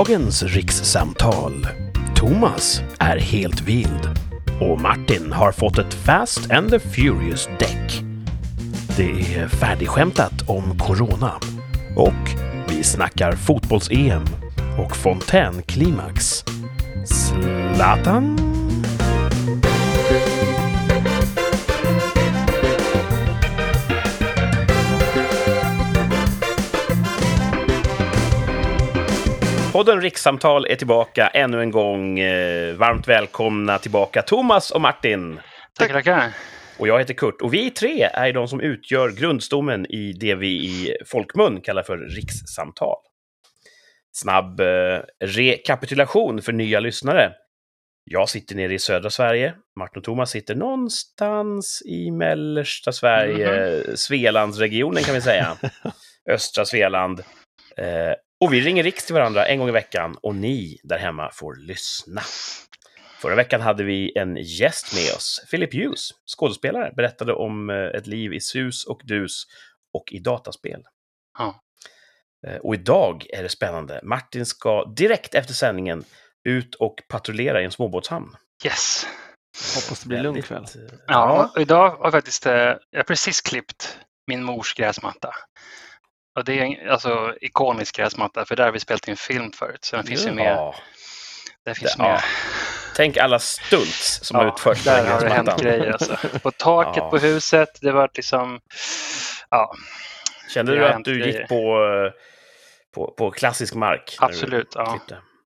Dagens rikssamtal. Thomas är helt vild och Martin har fått ett Fast and the Furious däck. Det är färdigskämtat om corona och vi snackar fotbolls-EM och fontänklimax. Zlatan? Podden Rikssamtal är tillbaka ännu en gång. Eh, varmt välkomna tillbaka Thomas och Martin. Tackar, tackar. Och jag heter Kurt. Och vi tre är de som utgör grundstommen i det vi i folkmun kallar för rikssamtal. Snabb eh, rekapitulation för nya lyssnare. Jag sitter nere i södra Sverige. Martin och Thomas sitter någonstans i mellersta Sverige, mm-hmm. Svealandsregionen kan vi säga. Östra Svealand. Eh, och vi ringer riks till varandra en gång i veckan och ni där hemma får lyssna. Förra veckan hade vi en gäst med oss, Philip Hughes, skådespelare, berättade om eh, ett liv i sus och dus och i dataspel. Ja. Eh, och idag är det spännande. Martin ska direkt efter sändningen ut och patrullera i en småbåtshamn. Yes! Hoppas det blir lugn kväll. Ja, ja, och idag har jag faktiskt, eh, jag har precis klippt min mors gräsmatta. Och det är alltså ikonisk gräsmatta, för där har vi spelat in film förut. Så den finns ju med. Det finns det, med. Ja. Tänk alla stunts som ja, har utförts Där har det hänt grejer. Alltså. På taket ja. på huset, det var liksom... Ja. Kände du att du grejer. gick på, på, på klassisk mark? Absolut, ja.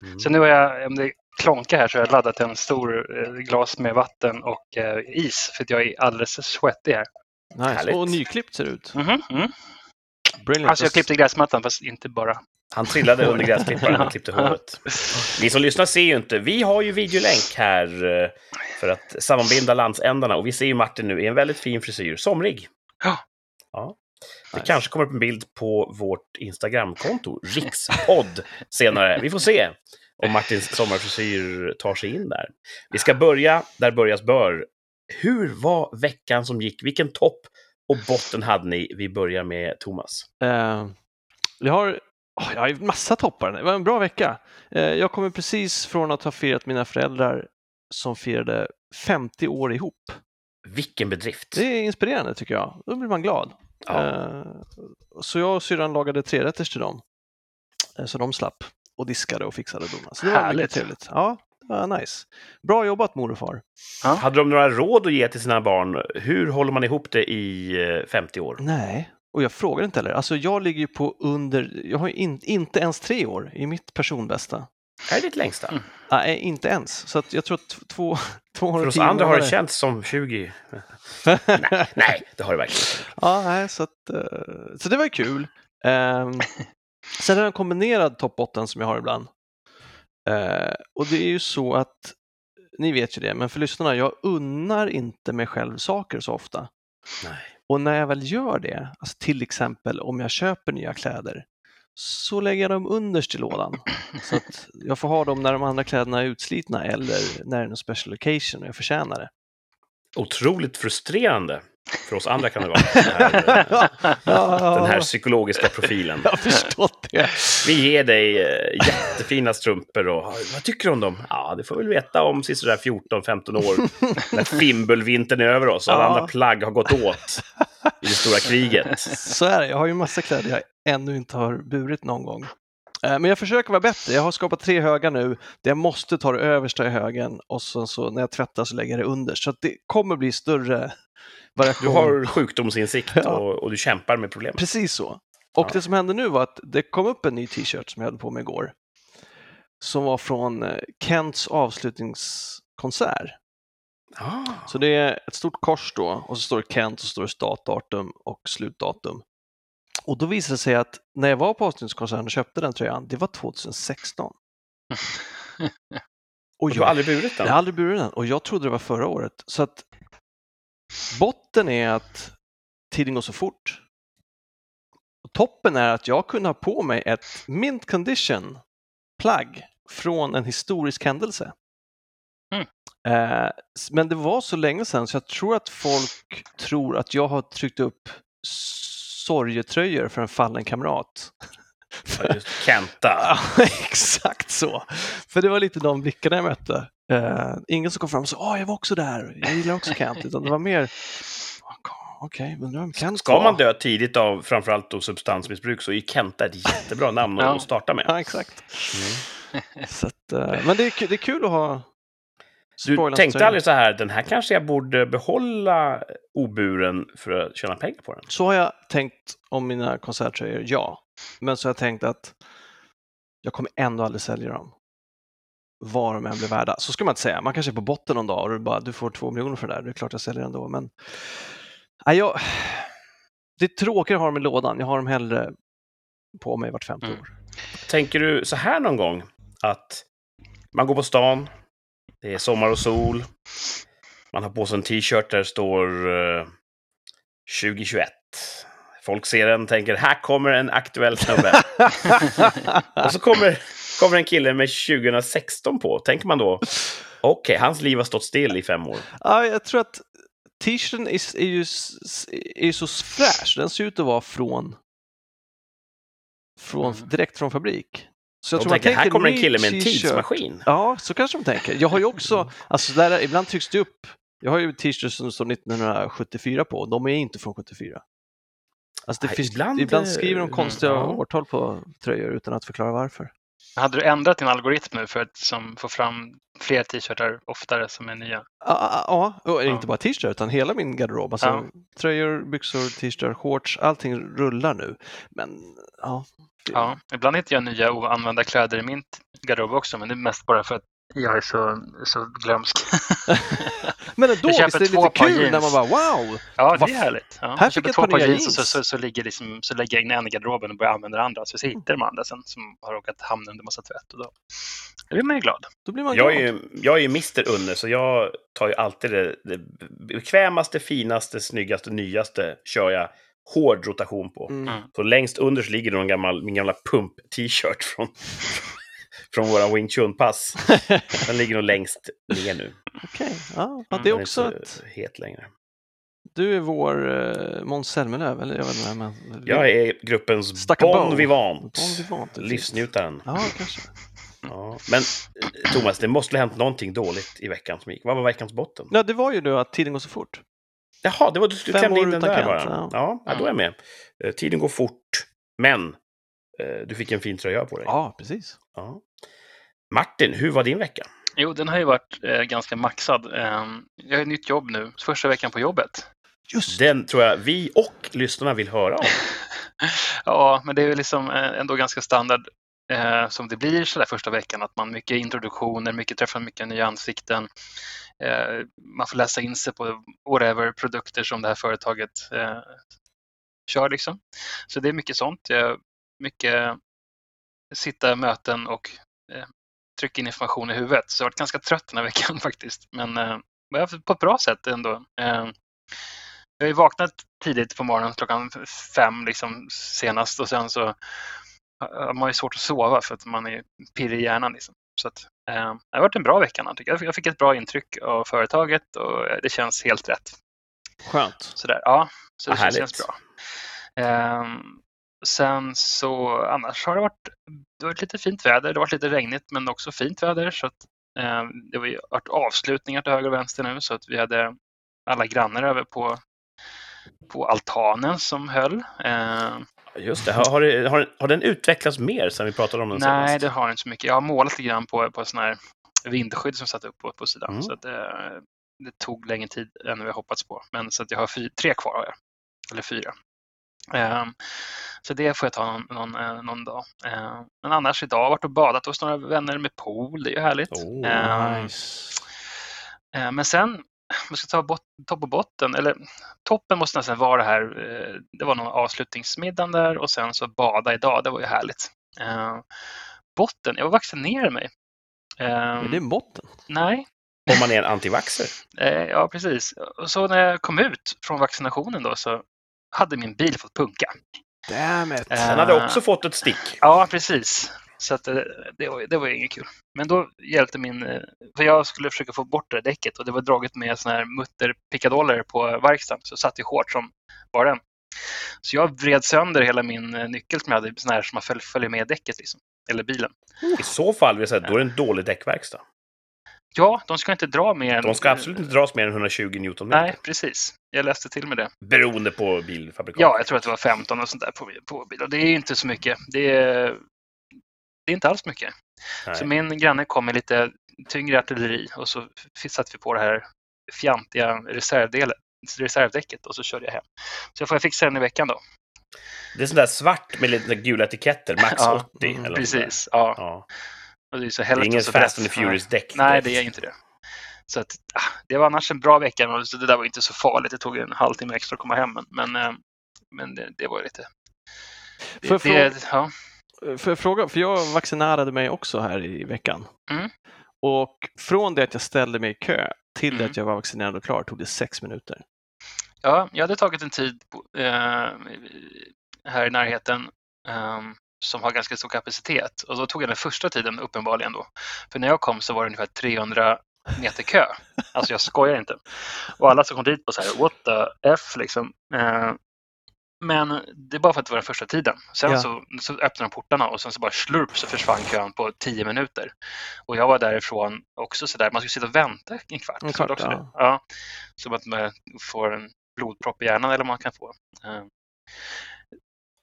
Mm. Så nu har jag, om det klonkar här, så har jag laddat en stor eh, glas med vatten och eh, is, för att jag är alldeles svettig här. Nice. Och nyklippt ser det ut. Mm -hmm. mm. Brilliant. Alltså jag klippte gräsmattan, fast inte bara. Han trillade under gräsklipparen och klippte håret. Ni som lyssnar ser ju inte. Vi har ju videolänk här eh, för att sammanbinda landsändarna och vi ser ju Martin nu i en väldigt fin frisyr. Somrig. Ja. ja. Det nice. kanske kommer upp en bild på vårt Instagramkonto, rikspodd, senare. Vi får se om Martins sommarfrisyr tar sig in där. Vi ska börja där börjas bör. Hur var veckan som gick? Vilken topp och botten hade ni. Vi börjar med Thomas. Uh, jag har Oh, jag har massa toppar. Det var en bra vecka. Uh, jag kommer precis från att ha firat mina föräldrar som firade 50 år ihop. Vilken bedrift! Det är inspirerande tycker jag. Då blir man glad. Ja. Uh, så jag och syrran lagade trerätters till dem. Så de slapp och diskade och fixade och donade. Så det var mycket trevligt. Ja, Ja, nice. Bra jobbat mor och far. Ja. Hade de några råd att ge till sina barn? Hur håller man ihop det i 50 eh, år? Nej, och jag frågar inte heller. Alltså jag ligger ju på under, jag har in, inte ens tre år i mitt personbästa. Är det ditt längsta? Mm. Nej, inte ens. Så att jag tror att två, två år För oss andra har det känts som 20. nej, nej, det har det verkligen inte. Ja, nej, så, att, eh, så det var kul. Um, sen är det en kombinerad toppbotten som jag har ibland. Eh, och det är ju så att, ni vet ju det, men för lyssnarna, jag unnar inte mig själv saker så ofta. Nej. Och när jag väl gör det, alltså till exempel om jag köper nya kläder, så lägger jag dem underst i lådan. Så att jag får ha dem när de andra kläderna är utslitna eller när det är en special occasion och jag förtjänar det. Otroligt frustrerande. För oss andra kan det vara den här, den här psykologiska profilen. Jag har förstått det. Vi ger dig eh, jättefina strumpor och vad tycker du om dem? Ja, det får vi väl veta om sådär 14-15 år. När fimbulvintern är över oss och alla andra plagg har gått åt i det stora kriget. Så är det. Jag har ju massa kläder jag ännu inte har burit någon gång. Eh, men jag försöker vara bättre. Jag har skapat tre högar nu. Där jag måste ta det översta i högen och så, så när jag tvättar så lägger jag det under. Så det kommer bli större variation. Du har sjukdomsinsikt ja. och, och, du kämpar med problemet. Precis så. Och ja. det som hände nu var att det kom upp en ny t-shirt som jag hade på mig igår. Som var från eh, Kents avslutningskonsert. Ah. Så det är ett stort kors då och så står det Kent och så står det startdatum och slutdatum. Och då visade det sig att när jag var på avslutningskonserten och köpte den tröjan, det var 2016. och jag, du har aldrig burit den? Jag har aldrig burit den och jag trodde det var förra året. Så att Botten är att tiden går så fort. Och toppen är att jag kunde ha på mig ett mint condition plagg från en historisk händelse. Mm. Eh, men det var så länge sedan så jag tror att folk tror att jag har tryckt upp sorgetröjor för en fallen kamrat. Ja, just Kenta. Ja, exakt så. För det var lite de blickarna jag mötte. Uh, ingen som kom fram och sa jag var också där, jag gillar också Kent, utan det var mer okej, okay, undrar om Kent Ska man dö tidigt av framförallt då substansmissbruk så är Kenta ett jättebra namn ja. att starta med. Ja, exakt. Mm. så att, uh, men det är, det är kul att ha du tänkte aldrig så här, den här kanske jag borde behålla oburen för att tjäna pengar på den? Så har jag tänkt om mina konserttröjor, ja. Men så har jag tänkt att jag kommer ändå aldrig sälja dem. Vad de än blir värda. Så ska man inte säga. Man kanske är på botten någon dag och du, bara, du får två miljoner för det där. Det är klart jag säljer ändå. Men nej, jag, det är tråkigt att ha dem i lådan. Jag har dem hellre på mig vart femte mm. år. Tänker du så här någon gång? Att man går på stan, det är sommar och sol. Man har på sig en t-shirt där det står uh, 2021. Folk ser den och tänker här kommer en aktuell snubbe. och så kommer, kommer en kille med 2016 på. Tänker man då, okej, okay, hans liv har stått still i fem år. Ja, jag tror att t-shirten är, är, ju, är ju så fräsch. Den ser ut att vara från, från mm. direkt från fabrik. Så jag de tror tänker, här kommer en kille med en tidsmaskin. Ja, så kanske de tänker. Jag har ju också, alltså där, ibland trycks det upp, jag har ju t-shirts som står 1974 på, de är inte från 74. Alltså det Nej, finns, ibland, ibland skriver de konstiga mm, ja. årtal på tröjor utan att förklara varför. Hade du ändrat din algoritm nu för att som, få fram fler t-shirtar oftare som är nya? Ja, och inte bara t-shirtar utan hela min garderob. Alltså, ja. Tröjor, byxor, t-shirtar, shorts, allting rullar nu. Men ja. Ja, ibland hittar jag nya oanvända kläder i min garderob också, men det är mest bara för att jag är så, så glömsk. men ändå, visst är det lite kul jeans. när man bara wow! Ja, det är härligt. Ja. Här jag jag två par jeans, jeans. Och så, så, så, ligger liksom, så lägger jag in en i garderoben och börjar använda andra. Så, så hittar de andra sen som har råkat hamna under massa tvätt. Och då, då blir man ju glad. Då blir man jag, glad. Är ju, jag är ju Mr Unne, så jag tar ju alltid det, det bekvämaste, finaste, snyggaste, nyaste kör jag hård rotation på. Mm. Så längst under så ligger någon gammal, min gamla pump-t-shirt från från våra Wing Chun-pass. Den ligger nog längst ner nu. Okej, okay. ja, det är också är ett... het längre. Du är vår uh, Måns Zelmerlöw, eller jag vet inte. Men... Jag är gruppens Bon Vivant. Bon Vivant Livsnjutaren. Ja, kanske. Ja, men eh, Thomas, det måste ha hänt någonting dåligt i veckan som gick. Vad var veckans botten? Ja, det var ju då att tiden går så fort. Jaha, det var du skulle klämma in den där bara. Ja. Ja, då är jag med. Uh, tiden går fort, men du fick en fin tröja på dig. Ja, precis. Ja. Martin, hur var din vecka? Jo, den har ju varit eh, ganska maxad. Eh, jag har ett nytt jobb nu, första veckan på jobbet. Just Den tror jag vi och lyssnarna vill höra om. ja, men det är liksom eh, ändå ganska standard eh, som det blir så där första veckan, att man mycket introduktioner, mycket träffar mycket nya ansikten. Eh, man får läsa in sig på whatever produkter som det här företaget eh, kör liksom. Så det är mycket sånt. Mycket sitta möten och trycka in information i huvudet. Så jag har varit ganska trött den här veckan faktiskt. Men eh, på ett bra sätt ändå. Eh, jag har ju vaknat tidigt på morgonen, klockan fem liksom, senast och sen så har man ju svårt att sova för att man är pirrig i hjärnan. Liksom. Så att, eh, det har varit en bra vecka. Jag. jag fick ett bra intryck av företaget och det känns helt rätt. Skönt. Sådär, ja, så det känns bra. Um, Sen så annars har det varit, det varit lite fint väder. Det har varit lite regnigt men också fint väder. Så att, eh, det har varit avslutningar till höger och vänster nu så att vi hade alla grannar över på, på altanen som höll. Eh, Just det. Har, har, har, har, den utvecklats mer sen vi pratade om den senast? Nej, det har inte så mycket. Jag har målat lite grann på, på sån här vindskydd som satt upp på, på sidan. Mm. Så att det, eh, det, tog längre tid än vi hoppats på. Men så att jag har fy, tre kvar, har jag. eller fyra. Um, så det får jag ta någon, någon, eh, någon dag. Uh, men annars idag har jag varit och badat hos några vänner med pool. Det är ju härligt. Oh, nice. men sen, om jag ska ta bot, topp och botten, eller toppen måste nästan vara det här. det var någon avslutningsmiddag där och sen så bada idag. Det var ju härligt. botten, jag var vaccinerad mig. Men det är botten? Nej, om man är en antivaxer? ja, precis. Och så när jag kom ut från vaccinationen då så hade min bil fått punka. Damn it. Uh, Den hade också fått ett stick. Ja, precis. Så att, det, det, var, det var inget kul. Men då hjälpte min... Eh, för jag skulle försöka få bort det däcket och det var draget med såna här mutterpickadoller på verkstaden. Så satt det hårt som bara den. Så jag vred sönder hela min eh, nyckel som jag hade, sån här som man följ, följer med däcket, liksom. eller bilen. I så fall vill jag säga då är det en dålig däckverkstad. Ja, de ska inte dra mer än... De ska absolut inte dras mer än 120 Newtonmeter. Nej, precis. Jag läste till med det. Beroende på bilfabrikat. Ja, jag tror att det var 15 och sånt där på, på bil. Och det är inte så mycket. Det är, det är inte alls mycket. Nej. Så min granne kom med lite tyngre artilleri och så satte vi på det här fjantiga reservdelen, reservdäcket och så körde jag hem. Så jag får fixa den i veckan då. Det är sån där svart med lite gula etiketter, max Ja, 80. Eller sånt Precis, ja. Ja. Och det är, så Det är så Fast and the Furious-däck. Nej, det är inte det. Så att, ah, det var annars en bra vecka, så det där var inte så farligt. Det tog en halvtimme extra att komma hem, men, men, eh, det, det var lite... Det, Får jag det, ja. För fråga, för jag vaccinerade mig också här i veckan. Mm. Och från det att jag ställde mig i kö till Mm. att jag var vaccinerad och klar tog det sex minuter. Ja, jag hade tagit en tid eh, här i närheten eh, som har ganska stor kapacitet och då tog jag den första tiden uppenbarligen då. För när jag kom så var det ungefär 300 meter kö. Alltså jag skojar inte. Och alla som kom dit var så här, what the F liksom. Eh, men det är bara för att det var den första tiden. Sen Ja. så, så öppnade de portarna och sen så bara slurp så försvann kön på 10 minuter. Och jag var därifrån också så där, man skulle sitta och vänta en kvart. En kvart, också ja. ja. Som att man får en blodpropp i hjärnan eller man kan få. Eh,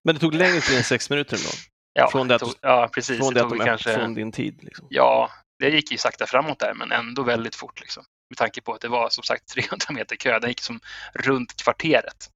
Men det tog längre tid än sex minuter ändå. Ja, Från det att- tog, ja precis. Från det det att de kanske, från din tid. Liksom. Ja, det gick ju sakta framåt där, men ändå väldigt fort. Liksom. Med tanke på att det var som sagt 300 meter kö. Den gick som runt kvarteret.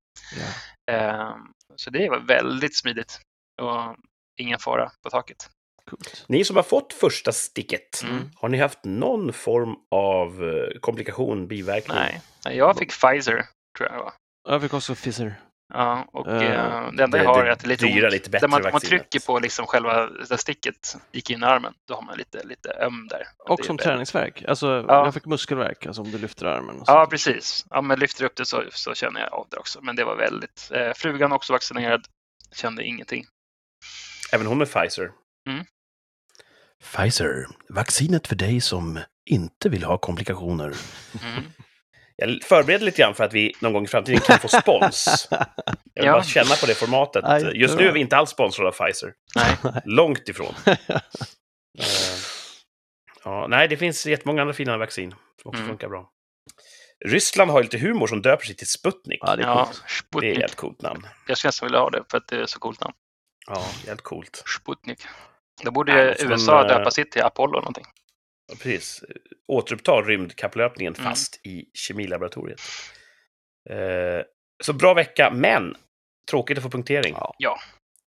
Ja. Eh, så det var väldigt smidigt och ingen fara på taket. Coolt. Ni som har fått första sticket, Mm. har ni haft någon form av eh, komplikation, biverkning? Nej, Nej, jag fick Pfizer, tror jag det var. Jag fick också Pfizer. Ja, och eh, det enda jag har det är att det är lite dyra, ont. lite bättre Där man, man trycker på liksom själva sticket, gick in i armen, då har man lite, lite öm där. Och är som träningsverk. Alltså, Ja. Jag fick muskelvärk, alltså om du lyfter armen. Och Ja, precis. Ja, men lyfter upp det så, så känner jag av det också. Men det var väldigt... Eh, frugan också vaccinerad, kände ingenting. Även hon med Pfizer. Mm. Pfizer, vaccinet för dig som inte vill ha komplikationer. Mm. Jag förbereder lite grann för att vi någon gång i framtiden kan få spons. Jag vill Ja. bara känna på det formatet. Ja, Just nu är vi inte alls sponsrade av Pfizer. Nej. Långt ifrån. Eh, ja, nej, det finns jättemånga andra fina vaccin som också Mm. funkar bra. Ryssland har ju lite humor som döper sig till Sputnik. Ja, det är Ja, coolt. det är Sputnik. ett coolt namn. Jag skulle nästan vilja ha det för att det är så coolt namn. Ja, jävligt coolt. Sputnik. Då borde som USA en, eh, döpa sitt till Apollo eller någonting. Precis. Återuppta rymdkapplöpningen Mm. fast i kemilaboratoriet. Eh, så bra vecka, men tråkigt att få punktering. Ja. Ja.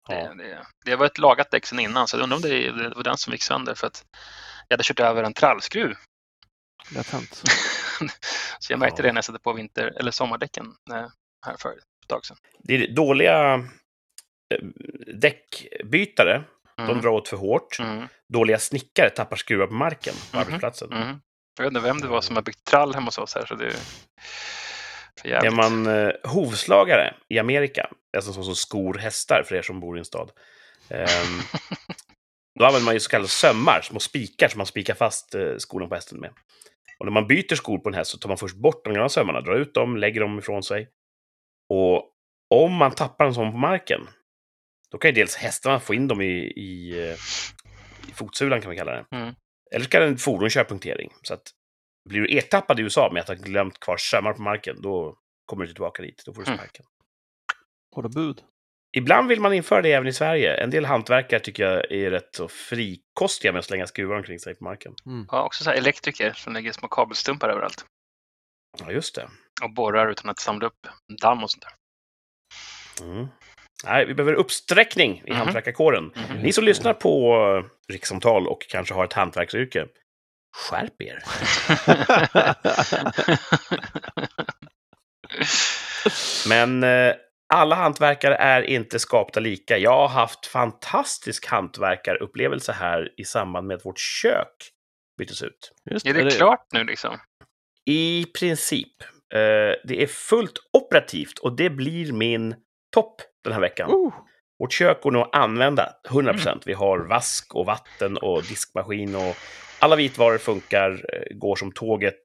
Det, det, det var ett lagat däck sen innan, så jag undrar om det, det var den som gick sönder för att jag hade kört över en trallskruv. Lätt hänt. så jag märkte Ja. det när jag satte på vinter eller sommardäcken eh, här för ett tag sedan. Det är dåliga eh, däckbytare. De Mm. drar åt för hårt. Mm. Dåliga snickare tappar skruvar på marken på Mhm. arbetsplatsen. Mm. Jag vet inte vem det var som har byggt trall hemma hos oss här, så det är för Är man eh, hovslagare i Amerika, alltså så som skor hästar för er som bor i en stad, ehm, då använder man ju så kallade sömmar, små spikar som man spikar fast eh, skorna på hästen med. Och när man byter skor på en häst så tar man först bort de gamla sömmarna, drar ut dem, lägger dem ifrån sig. Och om man tappar en sån på marken, då kan ju dels hästarna få in dem i, i, eh, i fotsulan, kan vi kalla det. Mm. Eller så kan en fordon köra punktering. Så att blir du ertappad i USA med att ha glömt kvar sömmar på marken, då kommer du inte tillbaka dit. Då får du Mm. sparken. Hårda bud. Ibland vill man införa det även i Sverige. En del hantverkare tycker jag är rätt så frikostiga med att slänga skruvar omkring sig på marken. Ja, också så här elektriker som lägger små kabelstumpar överallt Ja, just det. och borrar utan att samla upp damm och sånt där. Mm. Nej, vi behöver uppsträckning i Mhm. hantverkarkåren. Mhm. Ni som lyssnar på eh, rikssamtal och kanske har ett hantverksyrke, skärp er. Men eh, alla hantverkare är inte skapta lika. Jag har haft fantastisk hantverkarupplevelse här i samband med att vårt kök byttes ut. Just är det klart nu liksom? I princip. Eh, det är fullt operativt och det blir min topp den här veckan. Oh, Vårt kök går nog att använda 100%. Vi har vask och vatten och diskmaskin och alla vitvaror funkar, eh, går som tåget.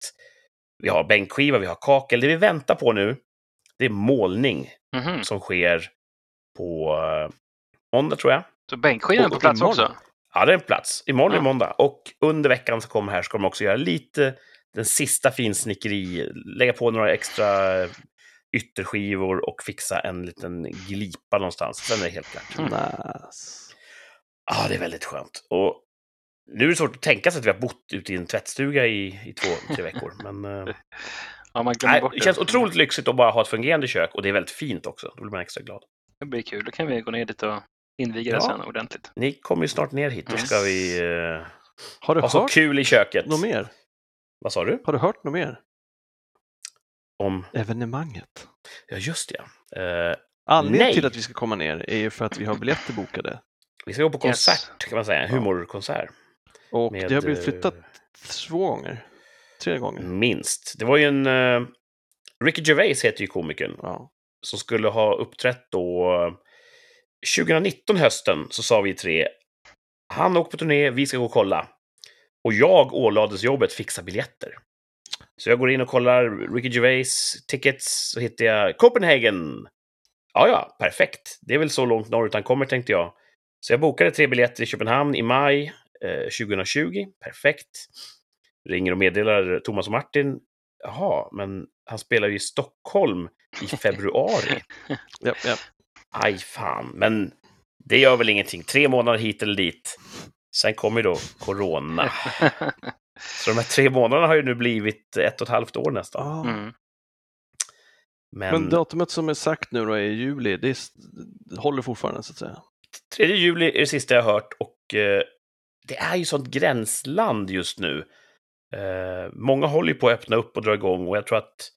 Vi har bänkskiva, vi har kakel. Det vi väntar på nu, Det är målning Mhm. som sker på eh, måndag, tror jag. Så bänkskivan är på plats imorgon. också? Ja, det är en plats. Imorgon är Ja. måndag. Och under veckan som kommer här ska de också göra lite den sista finsnickeri, lägga på några extra ytterskivor och fixa en liten glipa någonstans. Sen är det helt klart. Mm. Nice. Ja, det är väldigt skönt. Och nu är det svårt att tänka sig att vi har bott ute i en tvättstuga i, i två, tre veckor. Men eh, Ja, man nej, bort det känns otroligt lyxigt att bara ha ett fungerande kök och det är väldigt fint också. Då blir man extra glad. Det blir kul. Då kan vi gå ner dit och inviga det Ja. sen ordentligt. Ni kommer ju snart ner hit. Då ska vi eh, Har du ha så kul i köket. något mer? Vad sa du? Har du hört något mer? Om... Evenemanget. Ja, just det. Eh, Anledningen Nej. till att vi ska komma ner är ju för att vi har biljetter bokade. vi ska gå på Yes. konsert, kan man säga. En Ja. humorkonsert. Och Med, det har blivit eh, flyttat två gånger. Tre gånger. Minst. Det var ju en... Uh, Ricky Gervais heter ju komikern. Ja. som skulle ha uppträtt då 2019 hösten så sa vi tre han åker på turné, vi ska gå och kolla. Och jag ålades jobbet fixa biljetter. Så jag går in och kollar Ricky Gervais tickets, så hittar jag Copenhagen. Ja, ja, perfekt. Det är väl så långt norrut han kommer, tänkte jag. Så jag bokade tre biljetter i Köpenhamn i maj eh, 2020. Perfekt. Ringer och meddelar Thomas och Martin. Jaha, men han spelar ju i Stockholm i februari. Japp, japp. Aj fan, men det gör väl ingenting. Tre månader hit eller dit. Sen kommer ju då corona. Så de här tre månaderna har ju nu blivit ett och ett halvt år nästan. Ah. Mm. Men, Men datumet som är sagt nu då är juli, det, är, det håller fortfarande så att säga. 3 juli är det sista jag har hört och eh, det är ju sånt gränsland just nu. Eh, många håller ju på att öppna upp och dra igång och jag tror att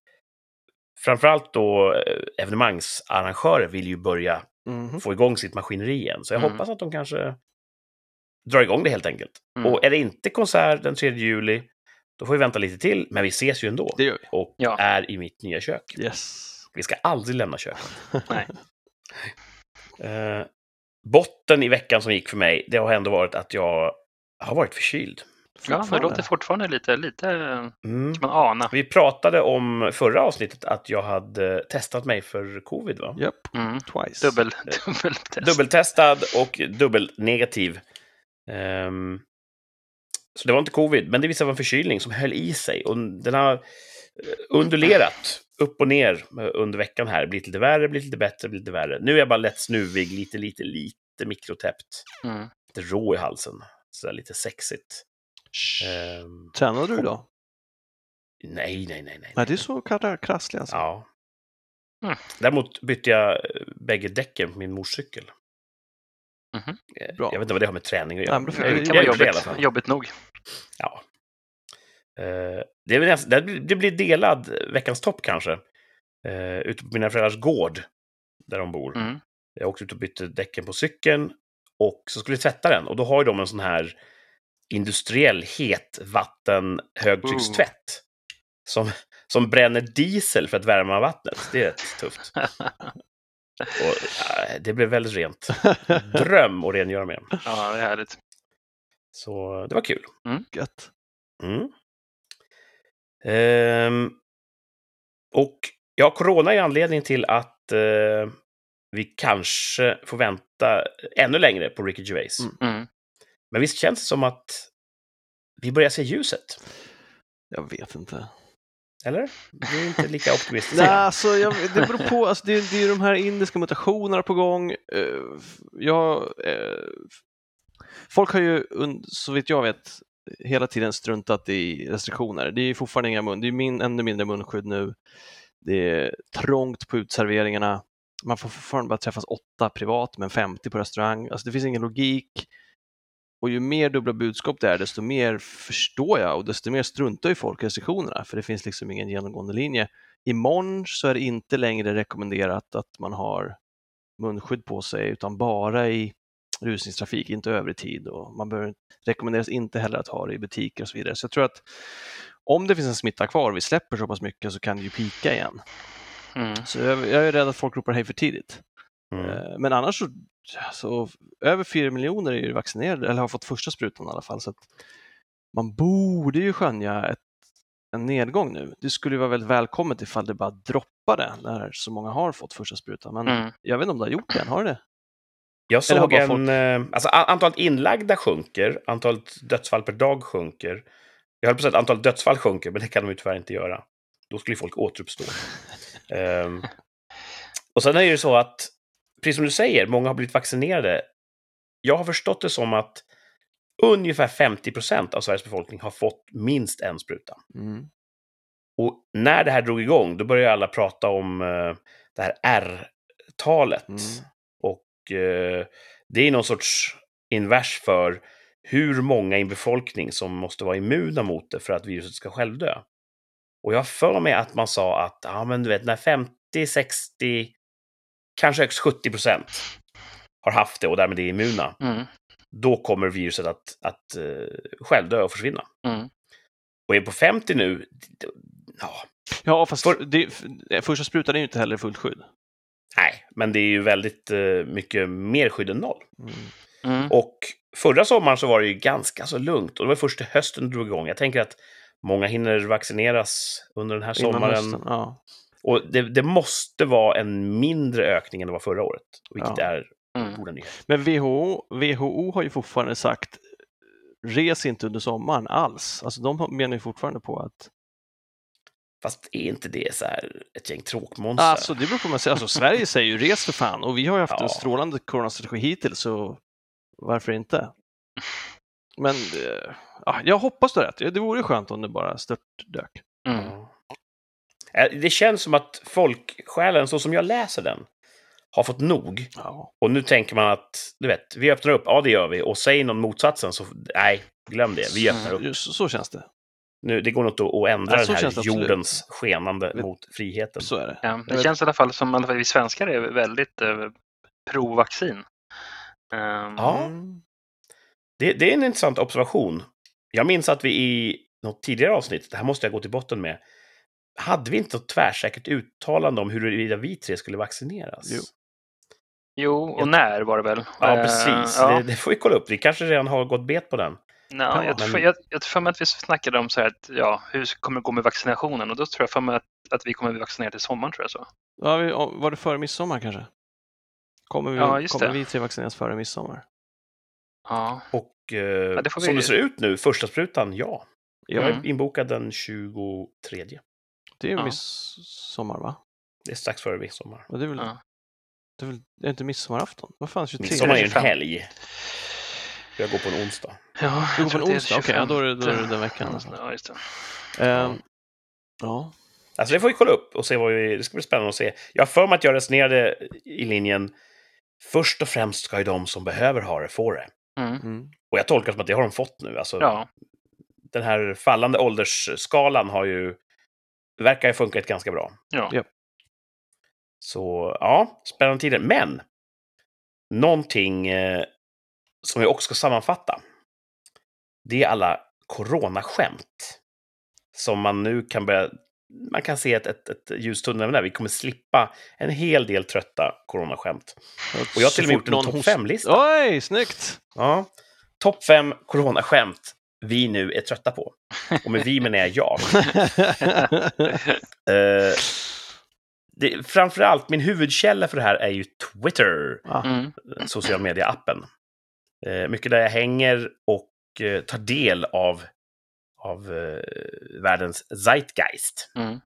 framförallt då eh, evenemangsarrangörer vill ju börja Mhm. få igång sitt maskineri igen. Så jag Mm. hoppas att de kanske drar igång det helt enkelt. Mm. Och är det inte konsert den 3 juli, då får vi vänta lite till, men vi ses ju ändå. Det gör vi. Och Ja. är i mitt nya kök. Yes. Vi ska aldrig lämna köket. Nej. Eh, botten i veckan som gick för mig, det har ändå varit att jag har varit förkyld. Ja, det låter fortfarande lite, lite Mm. kan man ana. Vi pratade om förra avsnittet att jag hade testat mig för covid, va? Japp, Mm. twice. Dubbel, dubbeltest. Dubbeltestad och dubbelnegativ. Ehm, så det var inte covid, men det visade vara en förkylning som höll i sig. Och den har eh, undulerat upp och ner eh, under veckan här. Blivit lite värre, blivit lite bättre, blivit lite värre. Nu är jag bara lätt snuvig, lite, lite, lite mikrotäppt. Mm. Lite rå i halsen. Så där lite sexigt. Ehm, Tränade du idag? nej, nej, nej, nej. Nej, det är så kra- krassligt alltså. Ja. Mm. Däremot bytte jag eh, bägge däcken på min motorcykel. Eh, Bra. Jag vet inte vad det har med träning att Nej, göra. får Det jag- kan jag vara gjorde det jobbigt, jobbigt nog. Ja. Eh, det, det blir- det delad veckans topp kanske. Uh, ute på mina föräldrars gård, där de bor. Mm. Jag åkte ut och bytte däcken på cykeln och så skulle jag tvätta den. Och då har ju de en sån här industriell hetvatten högtryckstvätt. Som, som bränner diesel för att värma vattnet. Det är rätt tufft. Och, eh, det blev väldigt rent. Dröm att rengöra med. Ja, det är härligt. Så det var kul. Gött. Mm. Ehm, och ja, corona är anledningen till att eh, vi kanske får vänta ännu längre på Ricky Gervais. Mm. Mm. Men visst känns det som att vi börjar se ljuset? Jag vet inte. Eller? Du är inte lika optimistisk. Nej, alltså, jag, det beror på. Alltså, det, det är ju de här indiska mutationerna på gång. Eh, jag, eh, folk har ju, så vitt jag vet, hela tiden struntat i restriktioner. Det är ju fortfarande inga mun, det är min, ännu mindre munskydd nu. Det är trångt på utserveringarna. Man får fortfarande bara träffas åtta privat, men 50 på restaurang. Alltså det finns ingen logik. Och ju mer dubbla budskap det är, desto mer förstår jag och desto mer struntar ju folk i restriktionerna, för det finns liksom ingen genomgående linje. Imorgon så är det inte längre rekommenderat att man har munskydd på sig, utan bara i rusningstrafik, inte övrig tid. Och man bör, rekommenderas inte heller att ha det i butiker och så vidare. Så jag tror att om det finns en smitta kvar och vi släpper så pass mycket så kan det ju pika igen. Mm. Så jag, jag är rädd att folk ropar hej för tidigt. Mm. Eh, Men annars så, så över 4 miljoner är ju vaccinerade, eller har fått första sprutan i alla fall. Så att man borde ju skönja ett en nedgång nu. Det skulle ju vara väldigt välkommet ifall det bara droppade när så många har fått första sprutan. Men Mm. jag vet inte om det har gjort det än, har det det? Jag såg en... folk- eh, Alltså, antalet inlagda sjunker, antalet dödsfall per dag sjunker. Jag höll på att säga att antalet dödsfall sjunker, men det kan de ju tyvärr inte göra. Då skulle ju folk återuppstå. Ehm, och sen är det ju så att, precis som du säger, många har blivit vaccinerade. Jag har förstått det som att ungefär 50 procent av Sveriges befolkning har fått minst en spruta. Mm. Och när det här drog igång, då började alla prata om eh, det här R-talet. Mm. Och eh, det är någon sorts invers för hur många i en befolkning som måste vara immuna mot det för att viruset ska självdö. Och jag för mig att man sa att, ja men du vet, när 50, 60, kanske högst 70 procent har haft det och därmed är immuna, Mm. då kommer viruset att, att eh, självdö och försvinna. Mm. Och är på 50 nu, ja, Ja, fast För- det, första sprutan är ju inte heller fullt skydd. nej, men det är ju väldigt eh, mycket mer skydd än noll. Mm. Mm. Och förra sommaren så var det ju ganska så lugnt. Och det var först till hösten det drog igång. Jag tänker att många hinner vaccineras under den här sommaren. hösten, Ja. Och det, det måste vara en mindre ökning än det var förra året. Vilket Ja. är Mm. goda nyheter. Men WHO, WHO har ju fortfarande sagt res inte under sommaren alls. Alltså de menar ju fortfarande på att Fast är inte det så här ett gäng tråkmånsar? Alltså det beror på vad man säger. Alltså, Sverige säger ju res för fan och vi har ju haft Ja. en strålande coronastrategi hittills så varför inte? Men eh, ja, jag hoppas du har rätt. Det vore skönt om det bara störtdök. Mm. Eh, Det känns som att folksjälen, så som jag läser den, har fått nog. Ja. Och nu tänker man att, du vet, vi öppnar upp, ja det gör vi. Och säger någon motsatsen så, nej, glöm det. Vi öppnar upp. Just, så känns det. Nu, det går nog inte att ändra Ja, den här det absolut. jordens skenande Vet- mot friheten. Så är det. Ja, det känns i alla fall som fall vi svenskar är väldigt eh, pro-vaccin. Ehm, Ja. Det, det är en intressant observation. Jag minns att vi i något tidigare avsnitt, det här måste jag gå till botten med, hade vi inte något tvärsäkert uttalande om huruvida vi tre skulle vaccineras? Jo. Jo, och Jag- när var det väl? Ja, Eh, precis. ja. Det, det får vi kolla upp. Vi kanske redan har gått bet på den. Nå, Ja, jag, tror, men- jag, jag tror för mig att vi snackade om så här att, ja, hur kommer det gå med vaccinationen? Och då tror jag för mig att, att vi kommer bli vaccinerade till sommaren. Tror jag så. Ja, vi, ja, var det före midsommar kanske? Kommer vi, Ja, kommer det. vi tre vaccineras före midsommar? Ja, Och eh, det får vi- som det ser ut nu, första sprutan, ja. Jag Ja, är inbokad den 23. Det är ju Ja. midsommar va? Det är strax före midsommar. Och det är väl, Ja. det är väl det är inte midsommarafton? Vad fan, 23? Midsommar är ju en 25. helg. Jag går på en onsdag. ja Du går på en onsdag? Okej, ja, då är det- då är det 25. den veckan alltså. Ja, just det. Ehm, ja. Alltså det får vi kolla upp och se vad vi... Det ska bli spännande att se. Jag har för mig att jag resonerade i linjen först och främst ska ju de som behöver ha det få det. Mm. Mm. Och jag tolkar det som att det har de fått nu. Alltså, Ja, Den här fallande åldersskalan har ju... verkar ju funkat ganska bra. ja. Ja. Så ja, spännande tider. Men någonting eh, som jag också ska sammanfatta. Det är alla coronaskämt. Som man nu kan börja... Man kan se ett, ett, ett ljustunnel där. Vi kommer slippa en hel del trötta coronaskämt. Och jag har till och med gjort en topp fem-lista. Oj, snyggt! Ja. Topp fem coronaskämt vi nu är trötta på. Och med vi menar jag jag. Det, framförallt, min huvudkälla för det här är ju Twitter, ja. Mm. social media-appen. Eh, mycket där jag hänger och eh, tar del av, av eh, världens zeitgeist. Mm.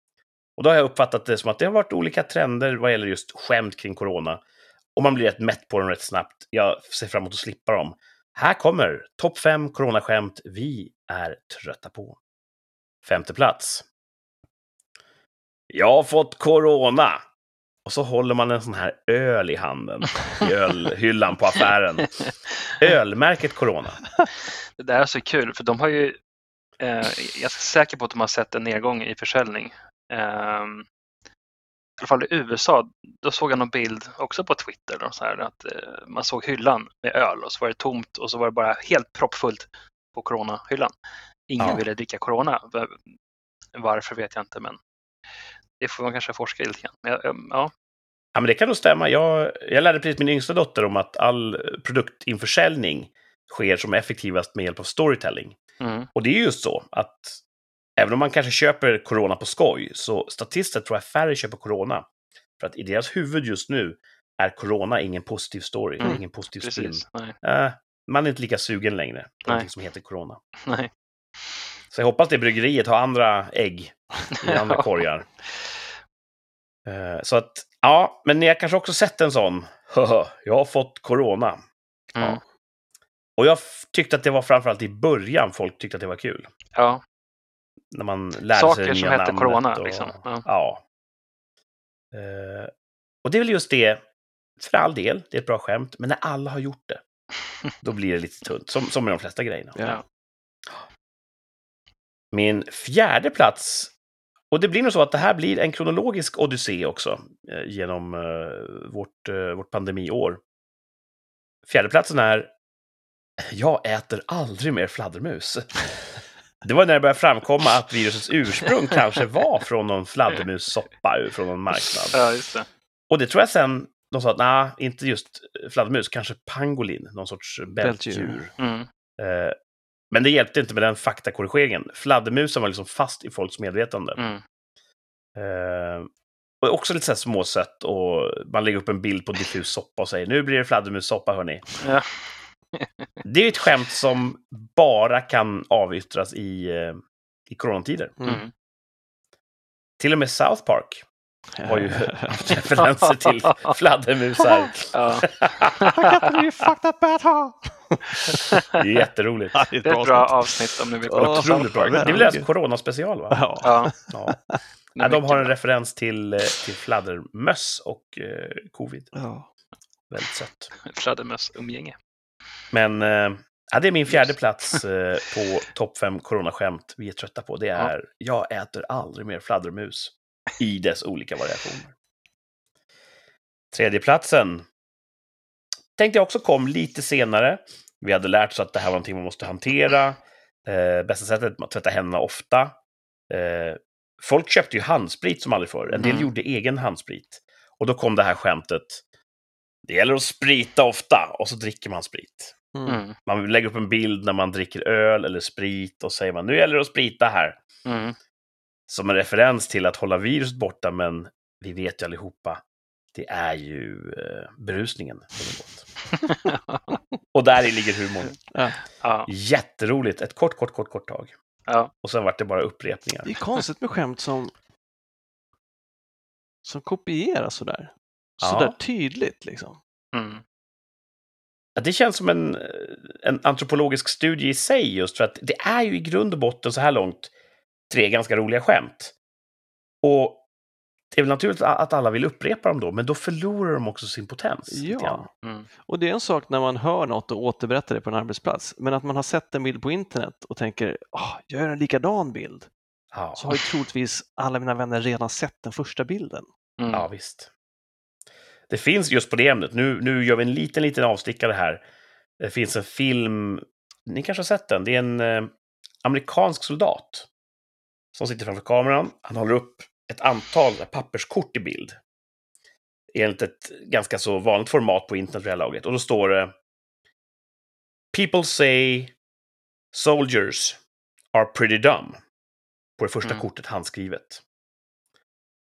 Och då har jag uppfattat det som att det har varit olika trender vad gäller just skämt kring corona. Och man blir rätt mätt på dem rätt snabbt. Jag ser fram emot att slippa dem. Här kommer topp fem coronaskämt vi är trötta på. Femte plats. Jag har fått corona. Och så håller man en sån här öl i handen. I ölhyllan på affären. Ölmärket Corona. Det där är så kul, för de har ju... Eh, jag är säker på att de har sett en nedgång i försäljning. Ehm, I alla fall i USA, då såg jag någon bild också på Twitter. Då, så här, att eh, man såg hyllan med öl och så var det tomt och så var det bara helt proppfullt på coronahyllan. Ingen Ja. ville dricka corona. Va- Varför vet jag inte, men det får man kanske forska i lite grann. Men Ja, Ja, men det kan nog stämma. Jag, jag lärde precis min yngsta dotter om att all produktinförsäljning sker som effektivast med hjälp av storytelling. mm, Och det är just så att även om man kanske köper corona på skoj, så statistiskt tror jag färre köper corona. För att i deras huvud just nu är corona ingen positiv story, Mm, ingen positiv spin. Precis. Nej. Eh, man är inte lika sugen längre på Nej. någonting som heter corona. Nej. Så jag hoppas det bryggeriet har andra ägg i andra Ja. korgar. Eh, Så att, ja, men ni har kanske också sett en sån. Jag har fått corona. Mm. Och jag tyckte att det var framförallt i början folk tyckte att det var kul. Ja, När man lärde sig saker det som nya hette namnet corona. och- Liksom. Ja. Ja. Eh, och det är väl just det, för all del, det är ett bra skämt, men när alla har gjort det, då blir det lite tunt, som, som med de flesta grejerna. Ja. Min fjärde plats, och det blir nog så att det här blir en kronologisk odyssé också, eh, genom eh, vårt, eh, vårt pandemiår. Fjärdeplatsen är Jag äter aldrig mer fladdermus. Det var när det började framkomma att virusets ursprung kanske var från någon fladdermussoppa ur- från någon marknad. ja, just det. Och det tror jag sen de sa att nej, inte just fladdermus, kanske pangolin, någon sorts bältdjur. Mm. Eh, Men det hjälpte inte med den faktakorrigeringen. Fladdermusen var liksom fast i folks medvetande. Mm. Eh, och också lite så här småsött och man lägger upp en bild på diffus soppa och säger nu blir det fladdermussoppa hörni. Ja. Det är ju ett skämt som bara kan avyttras i, eh, i coronatider. Mm. Mm. Till och med South Park har ju referenser till fladdermusar. Ja. Det är jätteroligt. Det är ett bra avsnitt om ni vill kolla på Otroligt bra. Park. Det är väl deras coronaspecial va? Ja. Ja, de har en referens till, eh, till fladdermöss och eh, covid. Ja. Väldigt sött. bra. Men eh, ja, det är min fjärde plats eh, på topp fem coronaskämt vi är trötta på. Det är jag äter aldrig mer fladdermus i dess olika variationer. Tredje platsen tänkte jag också kom lite senare. Vi hade lärt oss att det här var någonting man måste hantera. Eh, bästa sättet att tvätta händerna ofta. Eh, folk köpte ju handsprit som aldrig förr. En del Mm. gjorde egen handsprit. Och då kom det här skämtet. Det gäller att sprita ofta och så dricker man sprit. Mm. Mm. Man lägger upp en bild när man dricker öl eller sprit och säger man nu gäller det att sprita här. Mm. Som en referens till att hålla viruset borta, men vi vet ju allihopa, det är ju eh, berusningen. Och där ligger humorn. Ja, Jätteroligt, ett kort, kort, kort, kort tag. ja. Och sen vart det bara upprepningar. Det är konstigt med skämt som, som kopieras sådär. Ja. Sådär tydligt liksom. Mm. Ja, det känns som en, eh, en antropologisk studie i sig, just för att det är ju i grund och botten så här långt tre ganska roliga skämt. Och det är väl naturligt att alla vill upprepa dem då, men då förlorar de också sin potens. Ja, Mm. och det är en sak när man hör något och återberättar det på en arbetsplats. Men att man har sett en bild på internet och tänker, oh, jag gör en likadan bild. Ja. Så har ju troligtvis alla mina vänner redan sett den första bilden. Mm. Ja, visst. Det finns just på det ämnet. Nu, nu gör vi en liten, liten avstickare här. Det finns en film, ni kanske har sett den. Det är en eh, amerikansk soldat som sitter framför kameran. Han håller upp ett antal papperskort i bild. Enligt ett ganska så vanligt format på internet vid det här laget. Och då står det People say soldiers are pretty dumb. På det första Mm. kortet handskrivet.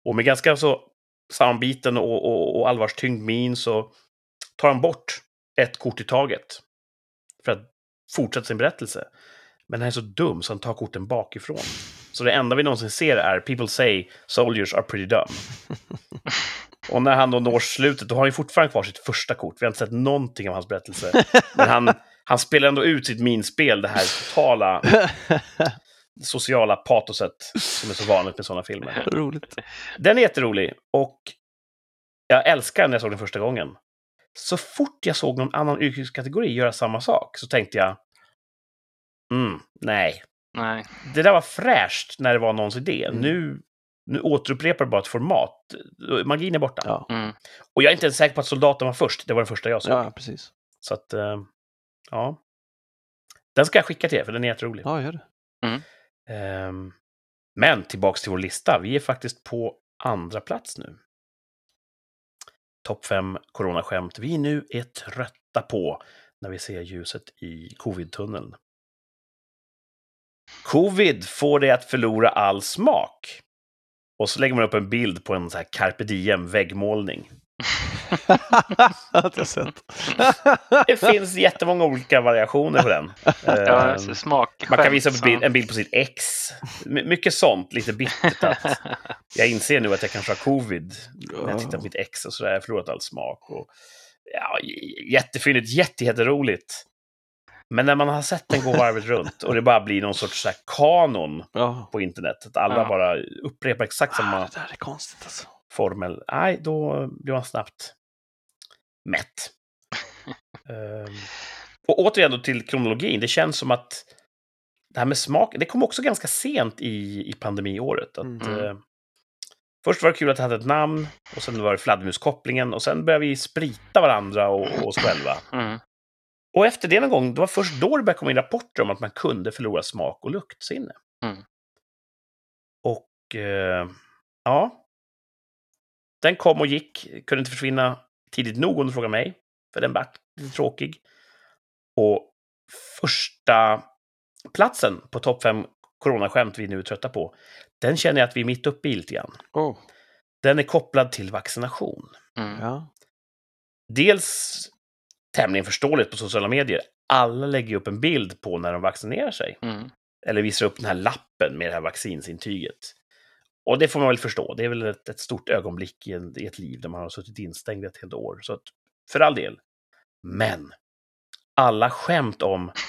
Och med ganska så sammanbiten och, och, och allvarstyngd min så tar han bort ett kort i taget. För att fortsätta sin berättelse. Men han är så dum så han tar korten bakifrån. Så det enda vi någonsin ser är “People say soldiers are pretty dumb”. Och när han då når slutet, då har han fortfarande kvar sitt första kort. Vi har inte sett någonting av hans berättelse. Men han, han spelar ändå ut sitt minspel, det här totala sociala patoset som är så vanligt med sådana filmer. Roligt. Den är jätterolig och jag älskar den när jag såg den första gången. Så fort jag såg någon annan yrkeskategori göra samma sak så tänkte jag mm, nej. Nej. Det där var fräscht när det var någons idé. Mm. Nu, nu återupprepar det bara ett format. Magin är borta. Ja, Mm. Och jag är inte ens säker på att soldaten var först. Det var den första jag såg. ja precis. Så att, eh, ja. Den ska jag skicka till er, för den är jätterolig. Ja, gör det. Ehm, Ehm, men tillbaks till vår lista. Vi är faktiskt på andra plats nu. Topp 5 coronaskämt vi nu är trötta på när vi ser ljuset i covid-tunneln. Covid får dig att förlora all smak. Och så lägger man upp en bild på en så här carpe diem väggmålning. Att jag sett. Det finns jättemånga olika variationer på den. Ja, Ehm, smak. man kan visa skämt, bild, en bild på sitt ex. My- mycket sånt, lite bittert. Att jag inser nu att jag kanske har covid när jag tittar på mitt ex och sådär. Jag har förlorat all smak. Och, ja, jättefyndigt, jätte, jätteroligt. Men när man har sett den gå varvet runt och det bara blir någon sorts så här kanon Ja. på internet, att alla Ja. bara upprepar exakt Ah, samma det där är konstigt alltså. Formel, nej, då blir man snabbt mätt. Ehm, och återigen då till kronologin, det känns som att det här med smak, det kom också ganska sent i, i pandemiåret. Att, Mm. eh, först var det kul att det hade ett namn, och sen var det fladdermuskopplingen, och sen började vi sprita varandra och, och oss själva. Mm. Och efter det någon gång, det var först då det började komma in rapporter om att man kunde förlora smak och luktsinne. Mm. Och eh, ja, den kom och gick, kunde inte försvinna tidigt nog om du frågar mig, för den vart lite tråkig. Och första platsen på topp fem coronaskämt vi nu är trötta på, den känner jag att vi är mitt uppe i lite grann. Oh, Den är kopplad till vaccination. Mm. ja. Dels tämligen förståeligt på sociala medier. Alla lägger upp en bild på när de vaccinerar sig. Mm. Eller visar upp den här lappen med det här vaccinsintyget. Och det får man väl förstå. Det är väl ett, ett stort ögonblick i, en, i ett liv där man har suttit instängd ett helt år. Så att, för all del. Men alla skämt om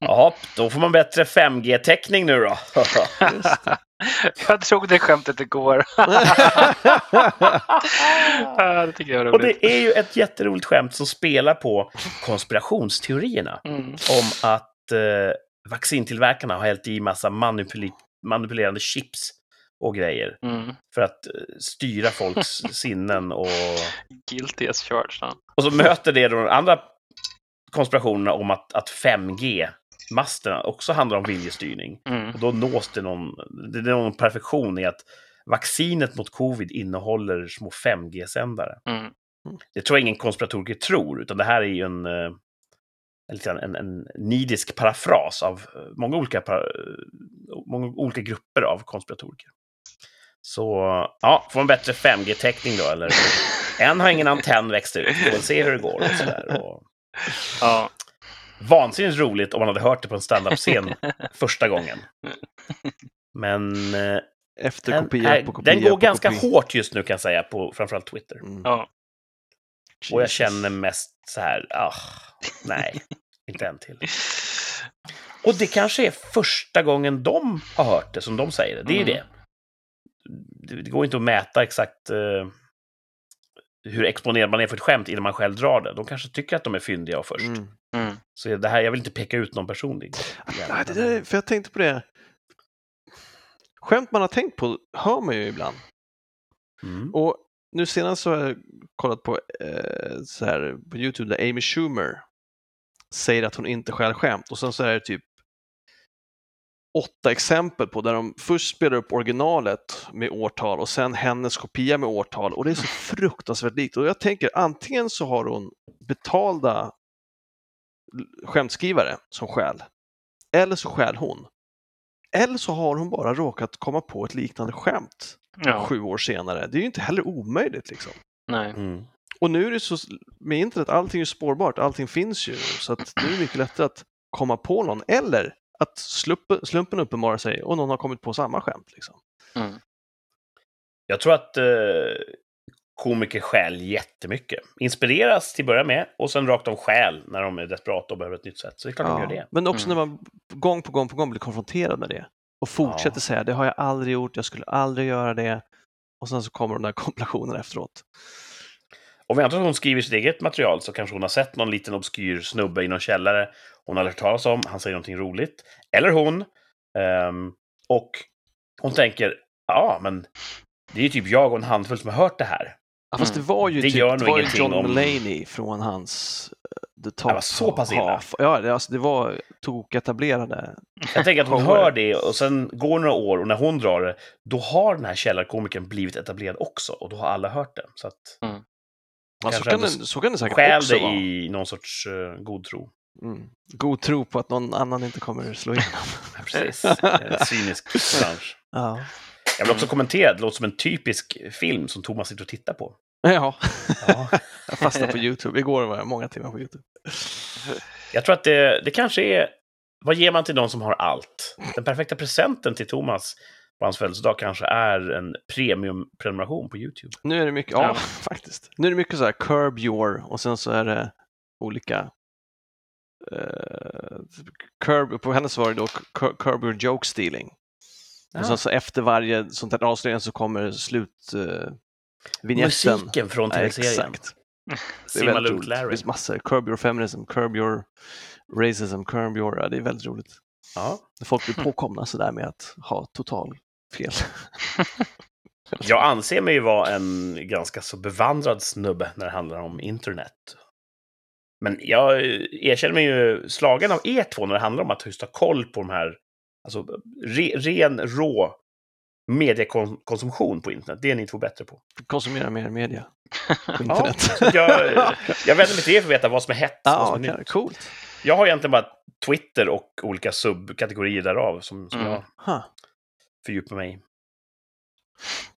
Ja, då får man bättre 5G-täckning nu då. Jag drog det skämtet igår. Det tycker jag är Och roligt. det är ju ett jätteroligt skämt som spelar på konspirationsteorierna. Mm. om att eh, vaccintillverkarna har hällt i massa manipuli- manipulerande chips och grejer Mm. för att eh, styra folks sinnen. Och, Guilty as charged. Ja. och så möter det de andra konspirationerna om att, att 5G-masterna också handlar om viljestyrning. Mm. Och då nås det någon, det är någon perfektion i att vaccinet mot covid innehåller små 5G-sändare. Mm. Det tror jag ingen konspiratoriker tror, utan det här är ju en, eh, en, en, en nidisk parafras av eh, många olika, många olika grupper av konspiratoriker. Så ja, får man bättre 5G-täckning då, eller? En har ingen antenn växt ut, vi får se hur det går och sådär. Och Ja. vansinnigt roligt om man hade hört det på en standup-scen första gången. Men eh, Efter den, kopia är- på kopia den går på ganska kopia. hårt just nu kan jag säga, på framförallt Twitter. Mm. ja. Och jag känner mest så här, ah, nej, inte en till. Och det kanske är första gången de har hört det som de säger det. Det är ju Mm. det. Det, går inte att mäta exakt eh, hur exponerad man är för ett skämt innan man själv drar det. De kanske tycker att de är fyndiga och först. Mm. Mm. Så det här, jag vill inte peka ut någon personlig. Nej, det där, för jag tänkte på det. Skämt man har tänkt på hör man ju ibland. Mm. Och nu senast så har jag kollat på, eh, så här, på YouTube där Amy Schumer säger att hon inte stjäl skämt och sen så är det typ åtta exempel på där de först spelar upp originalet med årtal och sen hennes kopia med årtal och det är så fruktansvärt likt. Och jag tänker antingen så har hon betalda skämtskrivare som stjäl eller så stjäl hon. Eller så har hon bara råkat komma på ett liknande skämt ja. sju år senare. Det är ju inte heller omöjligt liksom. Nej. Mm. Och nu är det så, med internet, allting är spårbart, allting finns ju. Så att nu är det mycket lättare att komma på någon eller att slumpen, slumpen uppenbarar sig och någon har kommit på samma skämt. Liksom. Mm. Jag tror att eh, komiker stjäl jättemycket. Inspireras till att börja med och sen rakt av stjäl när de är desperata och behöver ett nytt sätt. Så det är klart de gör det. Men också Mm. när man gång på gång på gång blir konfronterad med det och fortsätter Ja. säga det har jag aldrig gjort, jag skulle aldrig göra det. Och sen så kommer de där kompilationerna efteråt. Om vi antar att hon skriver sitt eget material så kanske hon har sett någon liten obskyr snubbe i någon källare hon har hört talas om, han säger någonting roligt. Eller hon. Ehm, och hon tänker, ja, men det är ju typ jag och en handfull som har hört det här. Ja, fast Mm. det var ju, Det typ, gör det var ju John om- Mulaney från hans uh, The Top Det var så pass illa? Half. Ja, det, alltså, det var toketablerade. Jag tänker att hon hör det och sen går några år och när hon drar det, då har den här källarkomikern blivit etablerad också och då har alla hört det. Så att Ja, så, kan det, så kan det säkert stjäl också vara. i någon sorts uh, god tro. Mm. God tro på att någon annan inte kommer slå igenom. Ja, precis. Cynisk bransch. ja. Jag vill också kommentera, det låter som en typisk film som Thomas sitter och tittar på. ja, Ja. jag fastnade på YouTube. Igår var jag många timmar på YouTube. Jag tror att det, det kanske är... Vad ger man till någon som har allt? Den perfekta presenten till Thomas på hans födelsedag kanske är en premiumprenumeration på YouTube. Nu är det mycket, ja, Ja. faktiskt. Nu är det mycket så här curb your och sen så är det olika eh, curb, på hennes var det då cur- curb your joke stealing. Och sen så efter varje sånt här avslöjande så kommer slut uh, vignetten. Musiken från Ja, tv-serien. exakt. Det är Simma väldigt Luke roligt. Det Larry. finns massor. Curb your feminism, curb your racism, curb your... Ja, det är väldigt roligt. Ja. När folk blir påkomna sådär med att ha total fel. Jag anser mig ju vara en ganska så bevandrad snubbe när det handlar om internet. Men jag erkänner mig ju slagen av er två när det handlar om att just ha koll på de här, alltså re, ren, rå mediekonsumtion på internet. Det är ni två bättre på. Konsumera mer media på Ja, internet. så jag, jag vänder mig till er för att veta vad som är hett. vad Ja, som är coolt. Jag har egentligen bara Twitter och olika subkategorier därav som, som Mm. jag Huh. fördjupar mig i.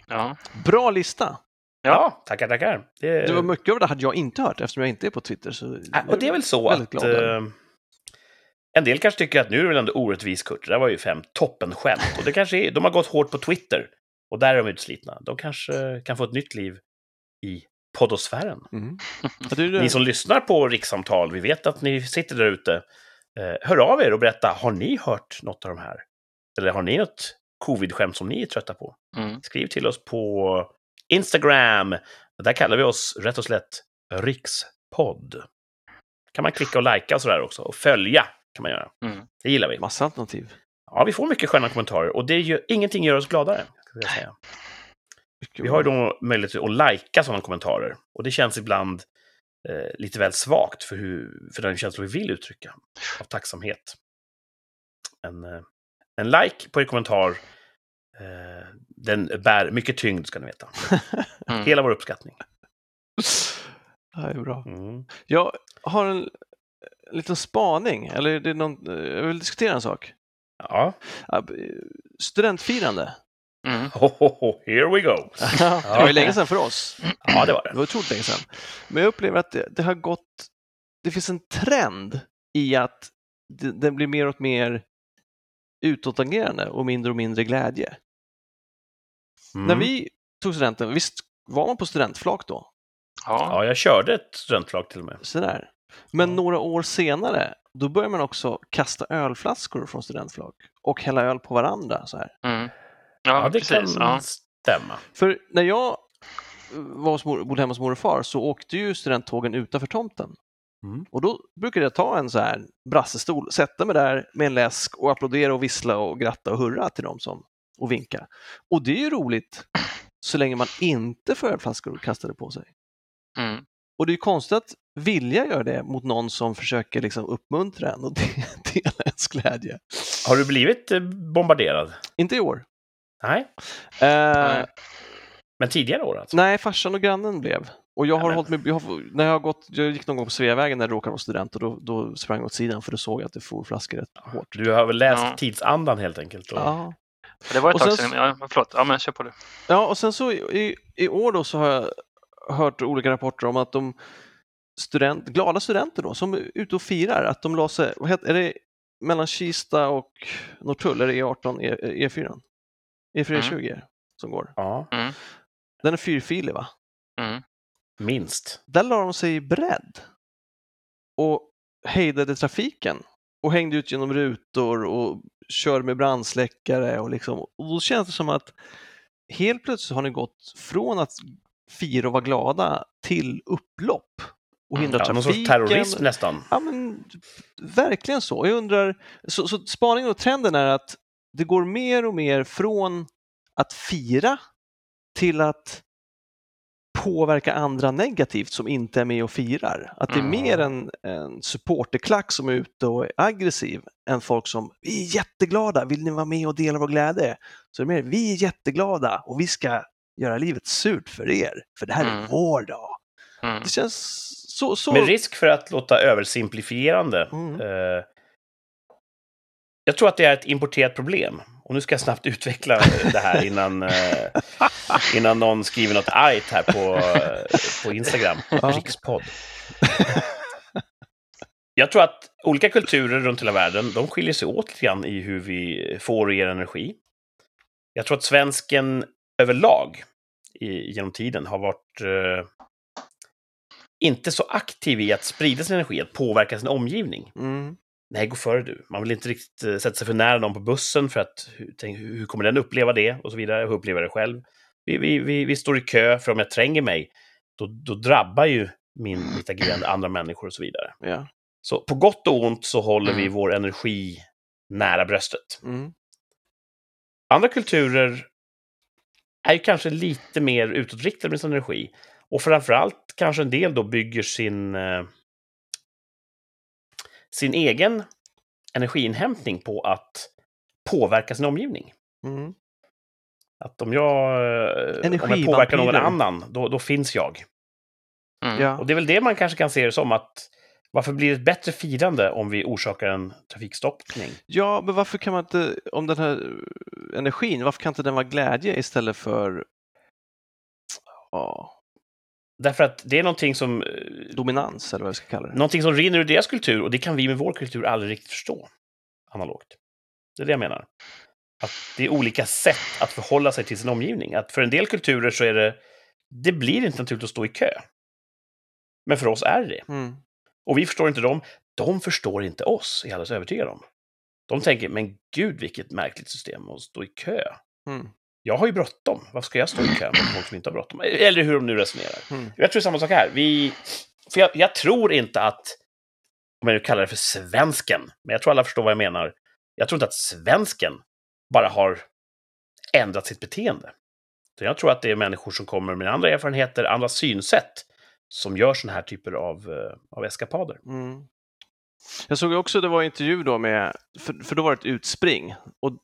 Ja. Bra lista. Ja, tackar, tackar. Det, Det var mycket av det hade jag inte hört eftersom jag inte är på Twitter. Så Ja, och det är väl så att eh, en del kanske tycker att nu är det väl ändå orättvis Kurt. Det där var ju fem toppenskämt. Och det kanske är, de har gått hårt på Twitter. Och där är de utslitna. De kanske kan få ett nytt liv i poddosfären. Mm. Ja. Ni som lyssnar på rikssamtal, vi vet att ni sitter där ute. Eh, hör av er och berätta, har ni hört något av de här? Eller har ni något covid-skämt som ni är trötta på? Mm. Skriv till oss på Instagram. Där kallar vi oss rätt och slätt Rikspodd. kan man klicka och likea och sådär också. Och följa kan man göra. Mm. Det gillar vi. Massa alternativ. Ja, vi får mycket sköna kommentarer och det gör, ingenting gör oss gladare. Ska jag säga. Mycket Vi har ju då möjlighet att likea sådana kommentarer. Och det känns ibland eh, lite väl svagt för, hur, för den känsla vi vill uttrycka av tacksamhet. En, eh, en like på er kommentar, eh, den bär mycket tyngd ska ni veta. Mm. Hela vår uppskattning. Det är bra. Mm. Jag har en liten spaning, eller är det någon, jag vill diskutera en sak. Ja, Studentfirande. Mm. ho, ho, ho, here we go. det var ju länge sedan för oss. Ja, det var Det det. var otroligt länge sedan. Men jag upplever att det, det har gått, det finns en trend i att det, den blir mer och mer utåtagerande och mindre och mindre glädje. Mm. När vi tog studenten, visst var man på studentflak då? Ja. Ja, jag körde ett studentflak till och med. Sådär. Men Ja. några år senare, då börjar man också kasta ölflaskor från studentflak och hälla öl på varandra. Så här. Mm. Ja, Ja, det precis. kan Ja. stämma. För när jag var hos mor, bodde hemma hos mor och far så åkte ju studenttågen utanför tomten. Mm. Och då brukade jag ta en så här brassestol, sätta mig där med en läsk och applådera och vissla och gratta och hurra till dem som och vinka. Och det är ju roligt så länge man inte får ölflaskor kastade på sig. Mm. Och det är ju konstigt att vilja göra det mot någon som försöker liksom uppmuntra en och de- dela ens glädje. Har du blivit eh, bombarderad? Inte i år. Nej, Eh, Nej. men tidigare år alltså? nej, farsan och grannen blev. Och jag har Nämen. hållit mig, jag har, när jag har gått, jag gick någon gång på Sveavägen när jag råkade vara student och då, då sprang jag åt sidan för då såg jag att det for flaskor rätt hårt. Du har väl läst Ja. tidsandan helt enkelt? Och... Ja. Det var ett Och tag sen- sedan. Ja, förlåt. Ja, men kör på du. Ja, och sen så i, i år då så har jag hört olika rapporter om att de student, glada studenter då som är ute och firar, att de la sig, vad heter, är det mellan Kista och Norrtull, är det E18, E, E4? E420 som går. Ja, Den är fyrfilig va? Mm. Minst. Där la de sig i bredd och hejdade trafiken och hängde ut genom rutor och körde med brandsläckare och liksom, och då känns det som att helt plötsligt har ni gått från att fira och vara glada till upplopp och hindra Ja, någon trafiken. sorts terrorism nästan. Ja, men verkligen så. Jag undrar, så, så spaningen och trenden är att det går mer och mer från att fira till att påverka andra negativt som inte är med och firar. Att det är mer en, en supporterklack som är ute och är aggressiv än folk som vi är jätteglada, vill ni vara med och dela vår glädje? Så det är mer vi är jätteglada och vi ska göra livet surt för er, för det här är Mm. vår dag. Mm. Det känns Så, så... Med risk för att låta översimplifierande. Mm. Eh, jag tror att det är ett importerat problem. Och nu ska jag snabbt utveckla det här innan, eh, innan någon skriver något argt här på, eh, på Instagram. Ja. Rikspodd. Jag tror att olika kulturer runt hela världen, de skiljer sig åt lite grann i hur vi får och ger energi. Jag tror att svensken överlag i, genom tiden har varit eh, inte så aktiv i att sprida sin energi, att påverka sin omgivning. Mm. Nej, gå före du. Man vill inte riktigt eh, sätta sig för nära någon på bussen för att hur, tänk, hur kommer den uppleva det och så vidare. Hur upplever det själv? Vi, vi, vi, vi står i kö, för om jag tränger mig, då, då drabbar ju min, mitt agerande andra människor och så vidare. Ja. Så på gott och ont så håller vi Mm. vår energi nära bröstet. Mm. Andra kulturer är ju kanske lite mer utåtriktade med sin energi. Och framförallt kanske en del då bygger sin, eh, sin egen energiinhämtning på att påverka sin omgivning. Mm. Att om jag, eh, om jag påverkar någon annan, då, då finns jag. Mm. Ja. Och det är väl det man kanske kan se det som att varför blir det ett bättre firande om vi orsakar en trafikstockning? ja, men varför kan man inte, om den här energin, varför kan inte den vara glädje istället för ja, Därför att det är någonting som, eh, dominans eller vad jag ska kalla det? någonting som rinner ur deras kultur och det kan vi med vår kultur aldrig riktigt förstå analogt. Det är det jag menar. Att det är olika sätt att förhålla sig till sin omgivning. Att för en del kulturer så är det, det blir inte naturligt att stå i kö. Men för oss är det det. Mm. Och vi förstår inte dem. De förstår inte oss, är jag alldeles övertygad om. De tänker, men gud vilket märkligt system att stå i kö. Mm. Jag har ju bråttom. Varför ska jag stå i kö med folk som inte har bråttom? Eller hur de nu resonerar. Mm. Jag tror samma sak här. Vi, för jag, jag tror inte att, om jag nu kallar det för svensken, men jag tror alla förstår vad jag menar. Jag tror inte att svensken bara har ändrat sitt beteende. Så jag tror att det är människor som kommer med andra erfarenheter, andra synsätt, som gör sådana här typer av, eh, av eskapader. Mm. Jag såg också, det var en intervju då med, för, för då var det ett utspring och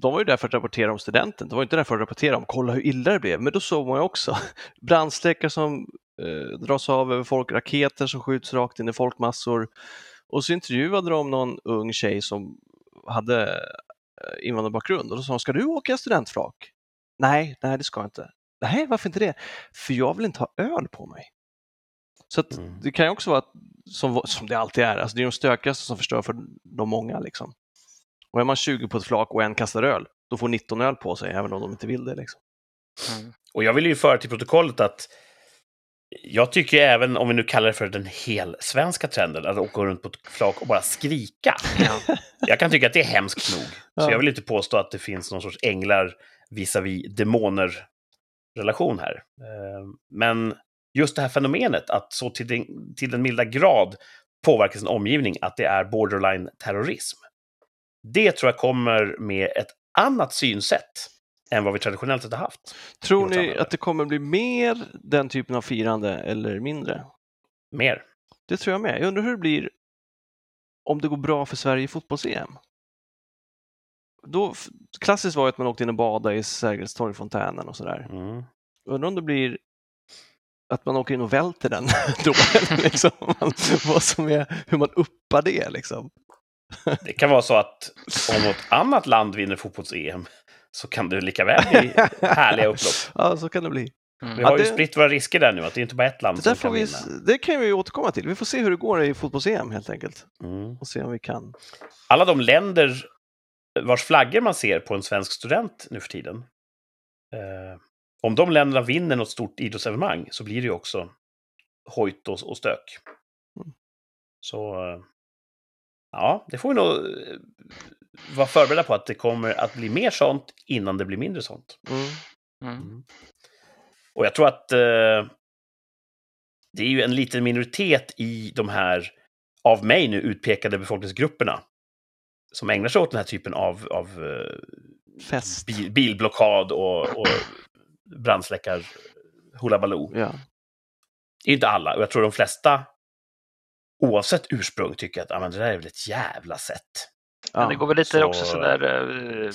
de var ju där för att rapportera om studenten, de var inte där för att rapportera om kolla hur illa det blev, men då såg man ju också brandsträckare som eh, dras av över folk, raketer som skjuts rakt in i folkmassor och så intervjuade de någon ung tjej som hade eh, invandrarbakgrund och då sa de, ska du åka studentflak? Nej, nej det ska jag inte. Nej, varför inte det? För jag vill inte ha öl på mig. Så att Mm. det kan ju också vara, att, som, som det alltid är, alltså det är de stökigaste som förstör för de många. Liksom. Och är man 20 på ett flak och en kastar öl, då får 19 öl på sig, även om de inte vill det. Liksom. Mm. Och jag vill ju föra till protokollet att jag tycker även, om vi nu kallar det för den helsvenska trenden, att åka runt på ett flak och bara skrika. Ja. Jag kan tycka att det är hemskt nog. Så Ja. jag vill inte påstå att det finns någon sorts änglar visavi demoner-relation här. Eh, Men just det här fenomenet att så till den, till den milda grad påverka sin omgivning att det är borderline-terrorism. Det tror jag kommer med ett annat synsätt än vad vi traditionellt sett har haft. Tror ni att det kommer bli mer den typen av firande eller mindre? Mer. Det tror jag med. Jag undrar hur det blir om det går bra för Sverige i fotbolls-EM. Då, klassiskt var ju att man åkte in och badade i Sergels torgfontänen och sådär. Mm. Undrar om det blir att man åker in och välter den då, liksom, vad som är, hur man uppar det liksom. Det kan vara så att om något annat land vinner fotbolls-EM så kan det lika väl bli härliga upplopp. Ja, så kan det bli. Vi Mm. har Ja, ju det- spritt våra risker där nu, att det är inte bara ett land Det, som kan vi, vinna. det kan vi ju återkomma till. Vi får se hur det går i fotbolls-EM helt enkelt Mm. och se om vi kan. Alla de länder vars flaggor man ser på en svensk student nu för tiden. Eh, om de länderna vinner något stort idrottsevenemang så blir det ju också hojt och, och stök. Mm. Så eh, ja, det får vi nog eh, vara förberedda på att det kommer att bli mer sånt innan det blir mindre sånt. Mm. Mm. Och jag tror att eh, det är ju en liten minoritet i de här av mig nu utpekade befolkningsgrupperna som ägnar sig åt den här typen av, av eh, Fest. bil, bilblockad och, och brandsläckar hullabaloo. Ja. Det är inte alla, och jag tror de flesta oavsett ursprung tycker att ah, men det där är väl ett jävla sätt. Men det går väl lite så- också sådär, eh,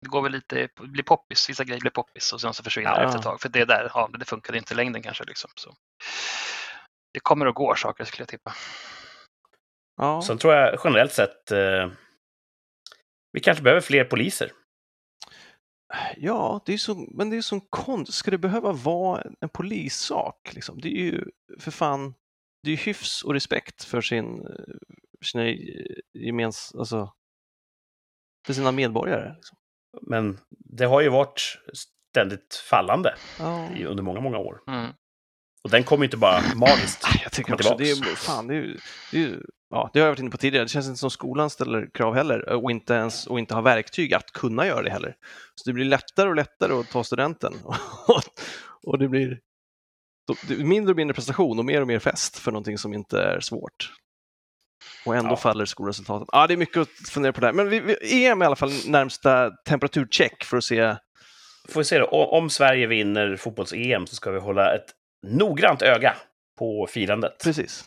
det går väl lite, blir poppis, vissa grejer blir poppis och sen så försvinner Ja. det efter ett tag. För det där, ja, det funkar inte i längden kanske liksom. Så. det kommer att gå saker skulle jag tippa. Ja. Sen tror jag generellt sett eh, vi kanske behöver fler poliser. Ja, det är så, men det är som konst. Ska det behöva vara en polissak? Liksom? Det är ju för fan, det är hyfs och respekt för sin, sina gemens, alltså, för sina medborgare. Liksom. Men det har ju varit ständigt fallande ja. under många, många år. Mm. Och den kommer inte bara magiskt Jag tycker också, det är, fan, det är, det är, ja, det har jag varit inne på tidigare, det känns inte som skolan ställer krav heller och inte ens och inte har verktyg att kunna göra det heller. Så det blir lättare och lättare att ta studenten och det blir mindre och mindre prestation och mer och mer fest för någonting som inte är svårt. Och ändå ja. faller skolresultatet. Ja, det är mycket att fundera på där. Men vi, vi, EM är i alla fall närmsta temperaturcheck för att se. Får vi se då, om Sverige vinner fotbolls-EM så ska vi hålla ett noggrant öga på firandet. Precis.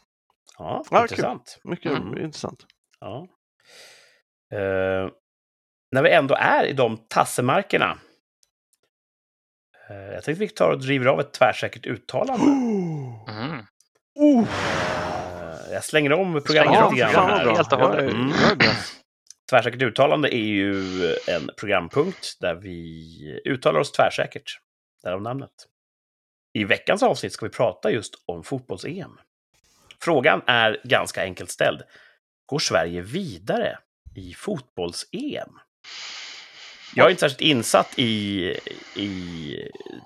Ja, ja intressant. Kul. Mycket mm. intressant. Ja. Uh, när vi ändå är i de tassemarkerna. Uh, jag tänkte vi tar och driver av ett tvärsäkert uttalande. Mm. Uh. Jag slänger om programmet lite grann. Här. Helt och hållet. Mm. Tvärsäkert uttalande är ju en programpunkt där vi uttalar oss tvärsäkert. Därav namnet. I veckans avsnitt ska vi prata just om fotbolls-EM. Frågan är ganska enkelt ställd. Går Sverige vidare i fotbolls-EM? Jag är inte särskilt insatt i, i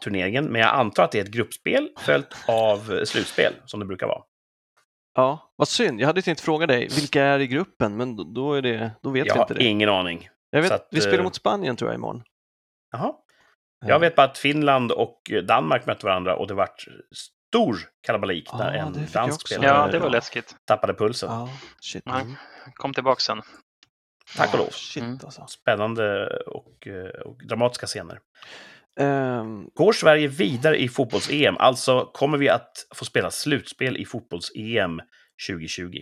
turneringen, men jag antar att det är ett gruppspel följt av slutspel, som det brukar vara. Ja, vad synd. Jag hade tänkt fråga dig, vilka är i gruppen? Men då, är det, då vet jag vi inte det. Jag har ingen aning. Jag vet, att, vi spelar eh, mot Spanien tror jag imorgon. Jaha. Jag vet bara att Finland och Danmark mötte varandra och det vart stor kalabalik när ah, en dansk spelare Ja, det var läskigt. tappade pulsen. Ah, shit. Mm. Kom tillbaka sen. Tack och lov. Shit, mm. alltså. Spännande och, eh, och, dramatiska scener. Um... Går Sverige vidare i fotbolls-EM? Alltså, kommer vi att få spela slutspel i fotbolls-EM 2020?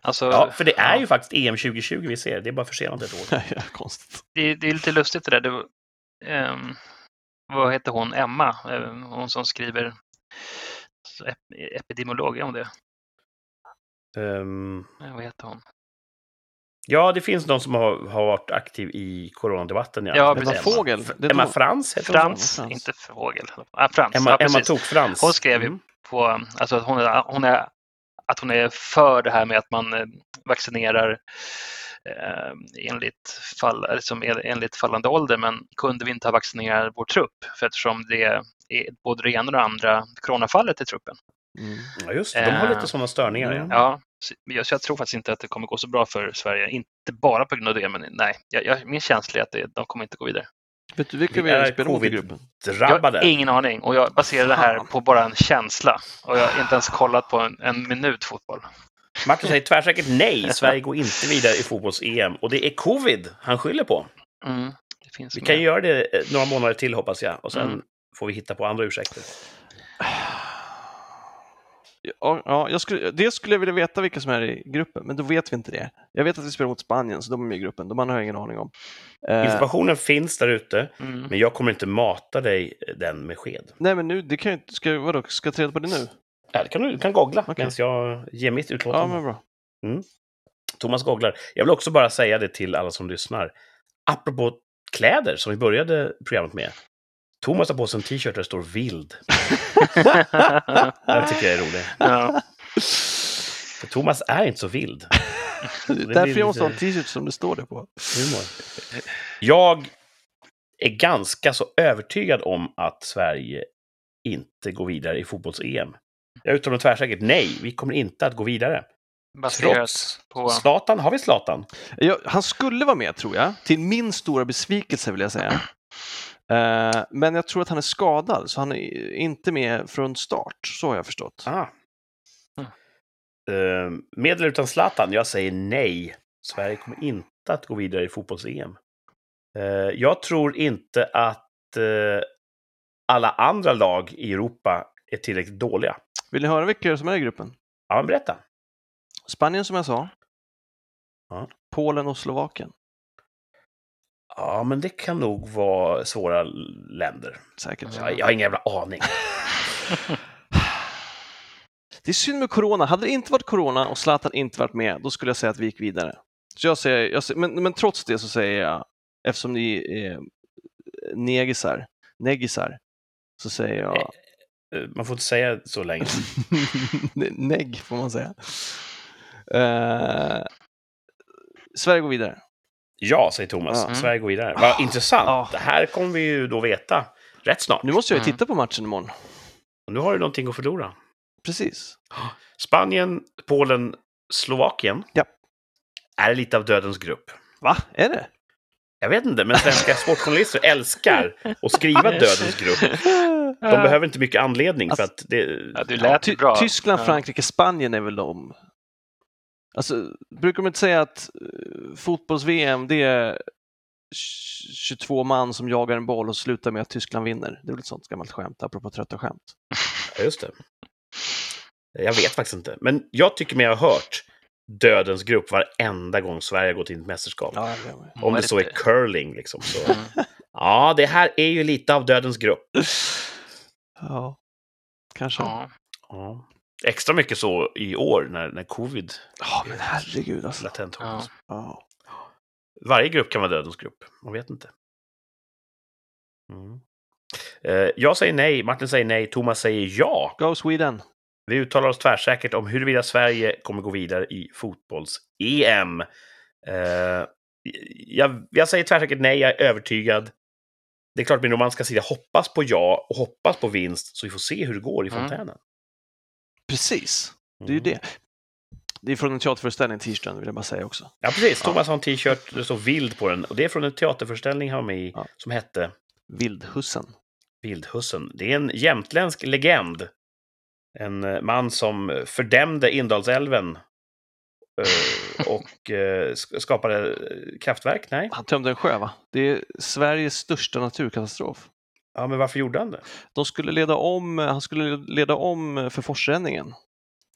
Alltså, ja, för det är ja. ju faktiskt EM 2020 vi ser. Det är bara försenat ett år. ja, konstigt. Det, det, är lite lustigt det där. Det, um, vad heter hon, Emma, eh, hon som skriver epidemiolog, om det? Um, vad heter hon? Ja, det finns någon som har, har varit aktiv i coronadebatten. Ja, ja precis. Fågel. Det Emma Frans heter Frans, hon inte Fågel. Ah, Frans. Emma, ja, Emma Tok Frans. Hon skrev ju mm. på alltså att hon är, hon är att hon är för det här med att man eh, vaccinerar eh, enligt, fall, liksom enligt fallande ålder, men kunde vi inte ha vaccinerat vår trupp för eftersom det är både det ena och det andra coronafallet i truppen. Mm. Ja, just det. De har lite eh, sådana störningar. Mm. Ja, så jag tror faktiskt inte att det kommer gå så bra för Sverige. Inte bara på grund av det, men nej, jag, jag, min känsla är att det, de kommer inte gå vidare. Vet du vilka vi är spelar mot i gruppen? Jag har ingen aning och jag baserar det här på bara en känsla. Och jag har inte ens kollat på en, en minut fotboll. Martin säger tvärsäkert nej, Sverige går inte vidare i fotbolls-EM. Och det är covid han skyller på. Mm, vi med. kan ju göra det eh, några månader till hoppas jag. Och sen mm. får vi hitta på andra ursäkter. Ja, ja, jag skulle, dels skulle jag vilja veta vilka som är i gruppen, men då vet vi inte det. Jag vet att vi spelar mot Spanien, så de är med i gruppen. De andra har jag ingen aning om. Eh, Informationen finns där ute, mm. men jag kommer inte mata dig den med sked. Nej, men nu, det kan jag inte, ska, vadå, ska jag ta reda på det nu? Ja, det kan du, du kan googla okay. medan jag ger mitt utlåtande. Ja, men bra. Mm. Thomas googlar. Jag vill också bara säga det till alla som lyssnar. Apropå kläder, som vi började programmet med. Thomas har på sig en t-shirt där det står vild. Den tycker jag är rolig. Ja. För Thomas är inte så vild. Det är därför jag måste ha en t-shirt som det står det på. Humor. Jag är ganska så övertygad om att Sverige inte går vidare i fotbolls-EM. Jag uttalar tvärsäkert nej, vi kommer inte att gå vidare. Baserat Trots på... Zlatan, har vi Zlatan? Ja, han skulle vara med tror jag, till min stora besvikelse vill jag säga. Uh, men jag tror att han är skadad, så han är inte med från start, så har jag förstått. Ah. Mm. Uh, med eller utan Zlatan? Jag säger nej. Sverige kommer inte att gå vidare i fotbolls-EM. Uh, jag tror inte att alla andra lag i Europa är tillräckligt dåliga. Vill ni höra vilka som är i gruppen? Ja, berätta. Spanien som jag sa. Ja. Polen och Slovakien. Ja, men det kan nog vara svåra länder. Säkert. Jag, jag har ingen jävla aning. Det är synd med corona. Hade det inte varit corona och Zlatan inte varit med, då skulle jag säga att vi gick vidare. Så jag säger, jag säger, men, men trots det så säger jag, eftersom ni är negisar, negisar, så säger jag... Eh, Man får inte säga så länge. Negg får man säga. Eh, Sverige går vidare. Ja, säger Thomas. Ja. Sverige går vidare. Vad intressant. Ja. Det här kommer vi ju då veta rätt snart. Nu måste jag ju Mm. titta på matchen imorgon. Och nu har du någonting att förlora. Precis. Spanien, Polen, Slovakien. Ja. Är lite av dödens grupp. Va? Är det? Jag vet inte, men svenska sportjournalister älskar att skriva dödens grupp. De behöver inte mycket anledning för att det... Ja, du lät bra. Tyskland, Ja. Frankrike, Spanien är väl de. Alltså, brukar de inte säga att eh, fotbolls-VM det är 22 man som jagar en boll och slutar med att Tyskland vinner? Det är väl ett sånt gammalt skämt, apropå trötta skämt. Ja, just det. Jag vet faktiskt inte. Men jag tycker mig ha hört dödens grupp varenda gång Sverige har gått in i ett mästerskap. Ja, det man. Om det så är curling liksom. Så. Mm. Ja, det här är ju lite av dödens grupp. ja. kanske. Ja, Ja. Ja. Extra mycket så i år när, när covid men herregud alltså. latent hotas. Ja. Ja. Varje grupp kan vara dödens grupp. Man vet inte. Mm. Eh, Jag säger nej, Martin säger nej, Thomas säger ja. Go Sweden! Vi uttalar oss tvärsäkert om huruvida Sverige kommer gå vidare i fotbolls-EM. Eh, jag, jag säger tvärsäkert nej, jag är övertygad. Det är klart min romantiska sida hoppas på ja och hoppas på vinst, så vi får se hur det går i Mm. fontänen. Precis, det är ju Mm. det. Det är från en teaterföreställning tisdagen, vill jag bara säga också. Ja, precis. Thomas har en t-shirt, det står vild på den. Och det är från en teaterföreställning han var med i, Ja. som hette Vildhussen. Vildhussen. Det är en jämtländsk legend. En eh, man som fördämde Indalsälven eh, och eh, sk- skapade kraftverk. Nej, Han tömde en sjö, va? Det är Sveriges största naturkatastrof. Ja, men varför gjorde han det? De skulle leda om, han skulle leda om för forsränningen.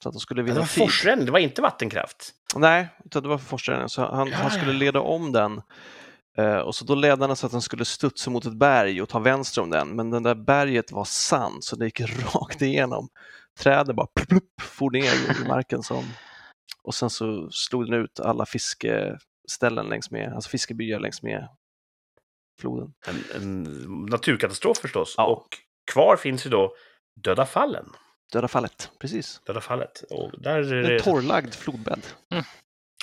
Så att de skulle Det vinna var tid. forsränning, det var inte vattenkraft. Nej, utan det var för forsränningen. Så han, Ja, han skulle leda om den. Eh, och så då ledde han så att den skulle studsa mot ett berg och ta vänster om den. Men den där berget var sand så det gick rakt igenom. Träden bara plupp, plupp, for ner i marken. Som, och sen så slog den ut alla fiskeställen längs med, alltså fiskebyar längs med floden. En, en naturkatastrof förstås. Ja. Och kvar finns ju då Döda fallen. Döda fallet, precis. Döda fallet. Och där är En det torrlagd flodbädd.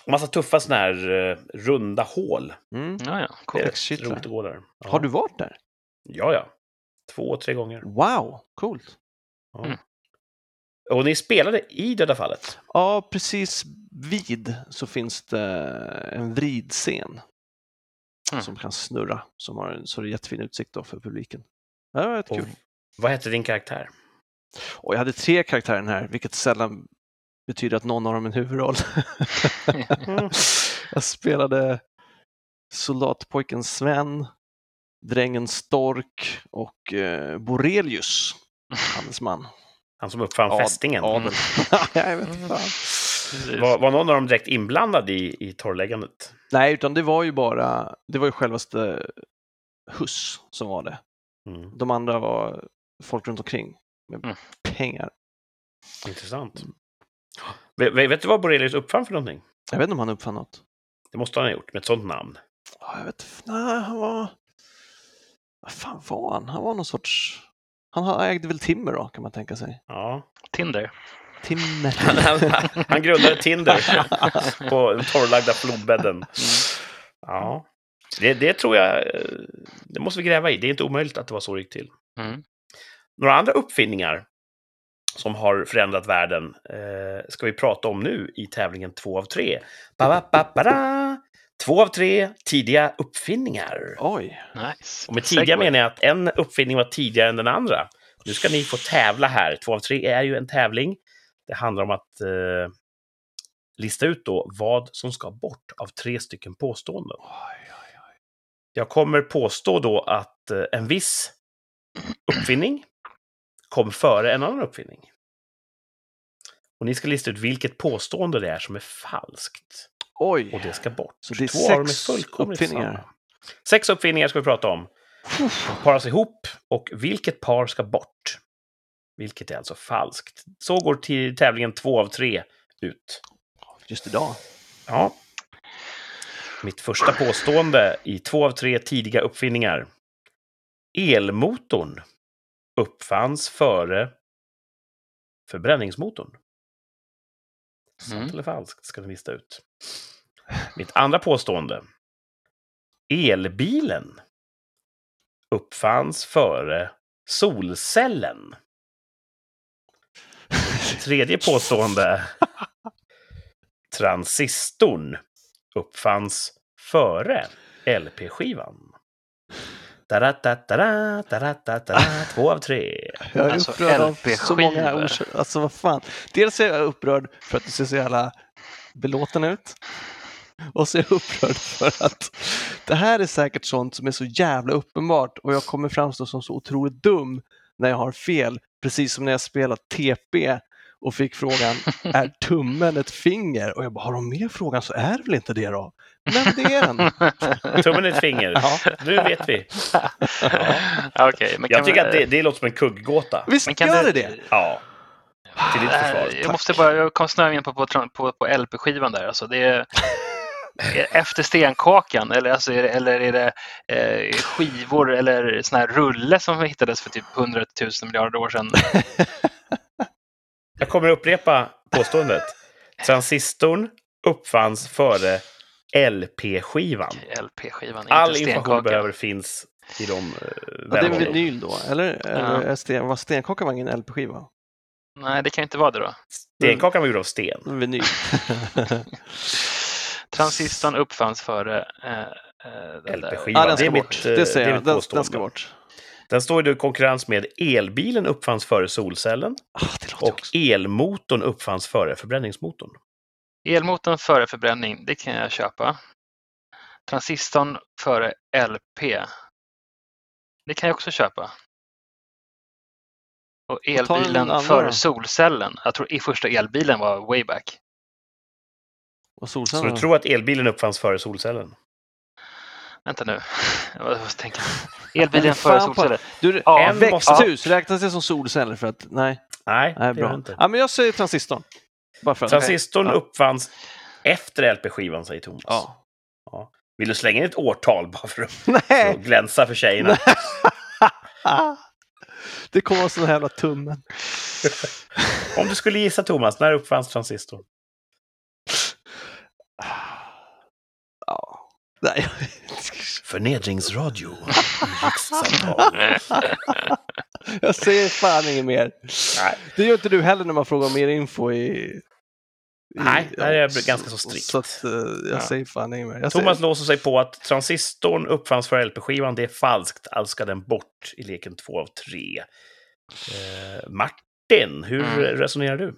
massa tuffa såna här eh, runda hål. Mm. Ja, ja. Det Cool. är roligt att gå där. Ja. Har du varit där? Ja, ja. Två, tre gånger. Wow, coolt. Ja. Mm. Och ni spelade i Döda fallet? Ja, precis vid så finns det en vridscen Mm. som kan snurra, som har, så det är jättefin utsikt då för publiken. Det var rätt Och vad hette din karaktär? Och jag hade tre karaktärer här, vilket sällan betyder att någon av dem är en huvudroll. jag spelade soldatpojken Sven, drängen Stork och eh, Borelius, handelsman. Han som uppfann Ad- fästingen. Adel. jag vet fan. Var, var någon av dem direkt inblandad i, i torrläggandet? Nej, utan det var ju bara, det var ju självaste Huss som var det. Mm. De andra var folk runt omkring med Mm. pengar. Intressant. Vet, vet du vad Borelius uppfann för någonting? Jag vet inte om han uppfann något. Det måste han ha gjort med ett sånt namn. Ja, jag vet Nej, han var... Vad fan var han? Han var någon sorts... Han ha- ägde väl timmer då, kan man tänka sig. Ja. Tinder. Timmer. Han, han grundade Tinder på den torrlagda flodbädden. Ja. Det, det tror jag, eh, det måste vi gräva i. Det är inte omöjligt att det var så det gick till. Mm. Några andra uppfinningar som har förändrat världen eh, ska vi prata om nu i tävlingen två av tre. Ba, ba, ba, ba, da. Två av tre tidiga uppfinningar. Oj. Nice. Och med tidiga Segway. menar jag att en uppfinning var tidigare än den andra. Nu ska ni få tävla här. Två av tre är ju en tävling. Det handlar om att eh, lista ut då vad som ska bort av tre stycken påståenden. Oj, oj, oj. Jag kommer påstå då att eh, en viss uppfinning kom före en annan uppfinning. Och ni ska lista ut vilket påstående det är som är falskt. Och Oj. det ska bort. Så det är Två av dem är sex fullkomligt uppfinningar. samma. Sex uppfinningar ska vi prata om. De paras ihop och vilket par ska bort? Vilket är alltså falskt. Så går till tävlingen två av tre ut. Just idag. Ja. Mitt första påstående i två av tre tidiga uppfinningar. Elmotorn uppfanns före förbränningsmotorn. Sant Mm. eller falskt ska ni lista ut. Mitt andra påstående. Elbilen uppfanns före solcellen. Tredje påstående. Transistorn uppfanns före LP-skivan. Två av tre. Jag är Alltså, upprörd av så många orsaker. Alltså vad fan. Dels är jag upprörd för att du ser så jävla belåten ut. Och så är jag upprörd för att det här är säkert sånt som är så jävla uppenbart och jag kommer framstå som så otroligt dum när jag har fel. Precis som när jag spelade TP och fick frågan är tummen ett finger? Och jag bara, har de med frågan så är det väl inte det då? Men det är den. Tummen är ett finger. Ja. Nu vet vi. Ja, Okej, men Jag tycker vi- att det, det låter som en kugggåta. Visst men kan gör det det? Ja. Till ditt försvar. Jag måste bara, jag kom snöa in på, på, på, på LP-skivan där. Alltså det är, är efter stenkakan eller, alltså är det, eller är det eh, skivor eller sån här rulle som hittades för typ 100 000 miljarder år sedan? Jag kommer upprepa påståendet. Transistorn uppfanns före LP-skivan. LP-skivan, All information behöver finns i de uh, Ja, det är vinyl då, eller? Ja. är sten, var stenkaka var ingen LP-skiva? Nej, det kan inte vara det då. Stenkakan var gjord av sten. En vinyl. Transistorn uppfanns före eh, eh, den LP-skivan. den det är mitt, bort. eh, Det det är mitt Den, påstående. den ska bort. Den står i konkurrens med elbilen uppfanns före solcellen Ah, det låter och också. elmotorn uppfanns före förbränningsmotorn. Elmotorn före förbränning, det kan jag köpa. Transistorn före LP. Det kan jag också köpa. Och elbilen före solcellen. Jag tror i första elbilen var way back. Och Så du tror att elbilen uppfanns före solcellen? Vänta nu. Jag tänka. Elbilen Men före solceller. Du, Ja, en växthus, räknas det som solceller? För att, nej, Nej, nej bra. inte. Ja, men jag säger transistorn. Bara för att. Transistorn Ja. uppfanns efter LP-skivan, säger Thomas. Ja. Vill du slänga in ett årtal bara för att, för att Nej! glänsa för tjejerna? det kommer vara sån här jävla tummen. Om du skulle gissa, Thomas, när uppfanns transistorn? Nej. Förnedringsradio rikssamtal. Jag säger fan inget mer. Nej. Det gör inte du heller när man frågar mer info i... i Nej, där är ganska så strikt. Så att, eh, jag Ja. säger fan inget mer. Jag Thomas säger, låser sig på att transistorn uppfanns för LP-skivan. Det är falskt, alltså ska den bort i leken två av tre. Eh, Martin, hur Mm. resonerar du?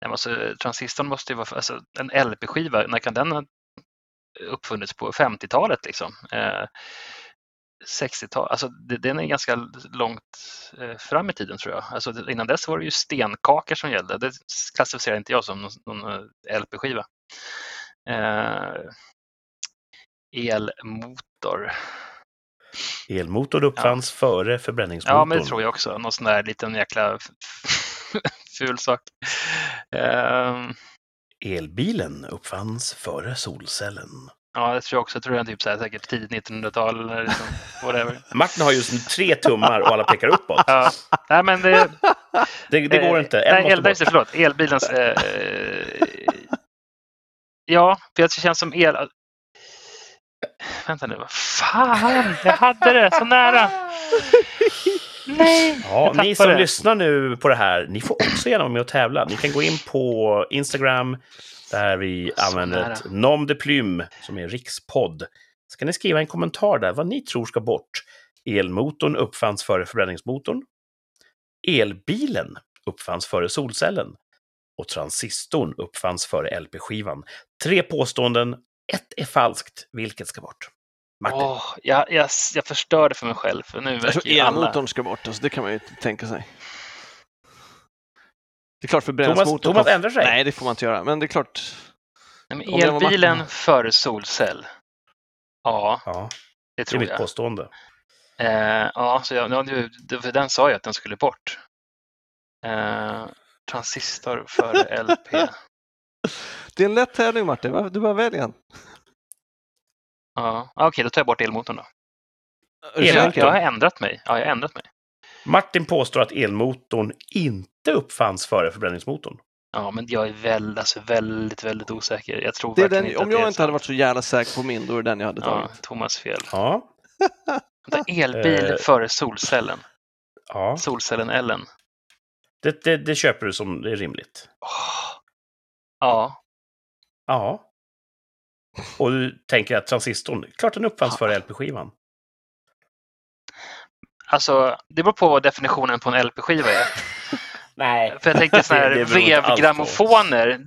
Nej, alltså, transistorn måste ju vara, alltså en LP-skiva, när kan den ha uppfunnits på 50-talet liksom? Eh, 60-tal, alltså den är ganska långt eh, fram i tiden tror jag. Alltså, innan dess var det ju stenkakor som gällde. Det klassificerar inte jag som någon, någon eh, LP-skiva. Eh, elmotor. Elmotorn uppfanns före förbränningsmotorn. Ja, men det tror jag också. Någon sån där liten jäkla ful sak. Eh, Elbilen uppfanns före solcellen. Ja, det tror jag också. Jag tror är typ så här, säkert tidigt 1900-tal eller liksom, whatever. Martin har just nu tre tummar och alla pekar uppåt. Ja. Nej, men det, Det, det går eh, inte. En nej, el, nej, förlåt. Elbilens... Eh, ja, för det känns som el... Vänta nu, vad fan! Jag hade det så nära! Nej! Ja, ni som tappade. lyssnar nu på det här, ni får också gärna vara med och tävla. Ni kan gå in på Instagram, där vi Så använder nära. ett nom de plume, som är rikspodd. Så kan ni skriva en kommentar där, vad ni tror ska bort. Elmotorn uppfanns före förbränningsmotorn. Elbilen uppfanns före solcellen. Och transistorn uppfanns före LP-skivan. Tre påståenden, ett är falskt. Vilket ska bort? Martin? Åh, jag, jag, jag förstörde för mig själv. För nu jag tror verkar ju alla... elmotorn ska bort, alltså, det kan man ju inte tänka sig. Det är klart Thomas, förbränningsmotorn... Thomas ändrar sig. Nej, det får man inte göra, men det är klart. Nej, elbilen Martin. före solcell. Ja, Ja, det det är tror mitt jag. påstående. Eh, ja, så jag, ja, nu- för den sa jag att den skulle bort. Eh, transistor före LP. Det är en lätt tävling Martin, du bara välj en. Ja, okej, då tar jag bort elmotorn då. Elmotorn? Jag, har ändrat mig. Ja, jag har ändrat mig. Martin påstår att elmotorn inte uppfanns före förbränningsmotorn. Ja, men jag är väl, alltså, väldigt, väldigt osäker. Jag tror Det är den, inte om att det är jag inte hade sant. varit så jävla säker på min, då är det den jag hade Ja, tagit. Thomas fel. Ja, Vänta, elbil Eh. före solcellen. ja. Solcellen Ellen. Det, det, det köper du som det är rimligt. Åh. Ja, Ja. Och du tänker att transistorn, klart den uppfanns före LP-skivan. alltså det beror på vad definitionen på en LP-skiva är. Nej. För jag tänker sådana här vevgrammofoner,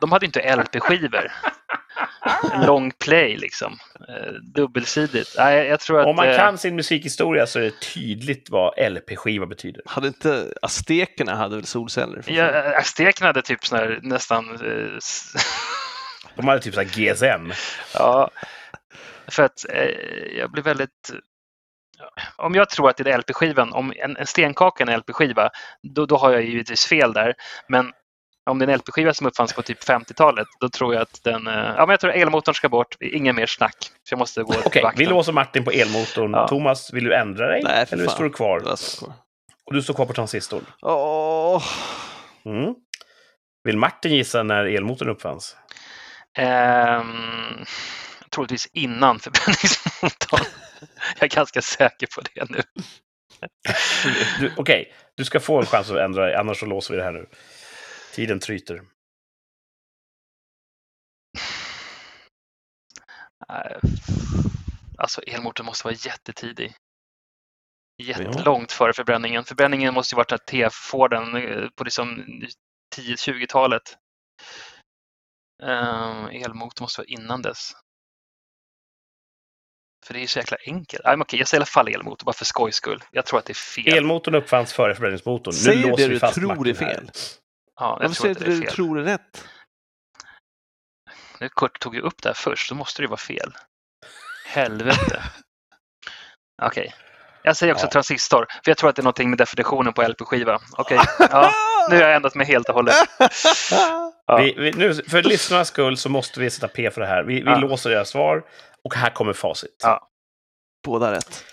de hade inte LP-skivor. Long play liksom. Eh, Dubbelsidigt. Nej, jag- tror att... Om man eh, kan sin musikhistoria så är det tydligt vad LP-skiva betyder. Hade inte aztekerna hade väl solceller? Ja, aztekerna hade typ sån här nästan... De hade typ så här GSM. ja, för att eh, jag blir väldigt... Om jag tror att det är LP-skivan, om en, en stenkaka är en LP-skiva, då, då har jag givetvis fel där. Men om det är en LP-skiva som uppfanns på typ 50-talet, då tror jag att den... eh, Ja, men jag tror att elmotorn ska bort. Ingen mer snack. Så jag måste gå Okej, vakten. vi låser Martin på elmotorn. Ja. Thomas, vill du ändra dig? Nej, för Eller fan. står du kvar? Kvar. Och du står kvar på transistorn. Åh, Mm. Vill Martin gissa när elmotorn uppfanns? Ehm, troligtvis innan förbränningsmotorn. jag är ganska säker på det nu. Okej, du ska få en chans att ändra dig, annars så låser vi det här nu. Tiden tryter. Eh, Alltså elmotorn måste vara jättetidig. Jättelångt före förbränningen. Förbränningen måste ju varit T-Forden eh, på liksom 10-20-talet. Um, elmotorn måste vara innan dess. För det är ju så jäkla enkelt. Nej, okej, jag säger i alla fall elmotor bara för skojs skull. Jag tror att det är fel. Elmotorn uppfanns före förbränningsmotorn. Säg nu det låser vi du fast tror är fel. ja, Varför jag säger inte det det du tror är rätt? Nu Kurt tog ju upp det här först, då måste det ju vara fel. Helvete. Okej. Jag säger också Ja. transistor, för jag tror att det är någonting med definitionen på LP-skiva. Okej, ja, nu har jag ändrat mig helt och hållet. Ja. Vi, vi, nu, för lyssnarnas skull så måste vi sätta P för det här. Vi, vi Ja. låser era svar och här kommer facit. Ja. Båda rätt.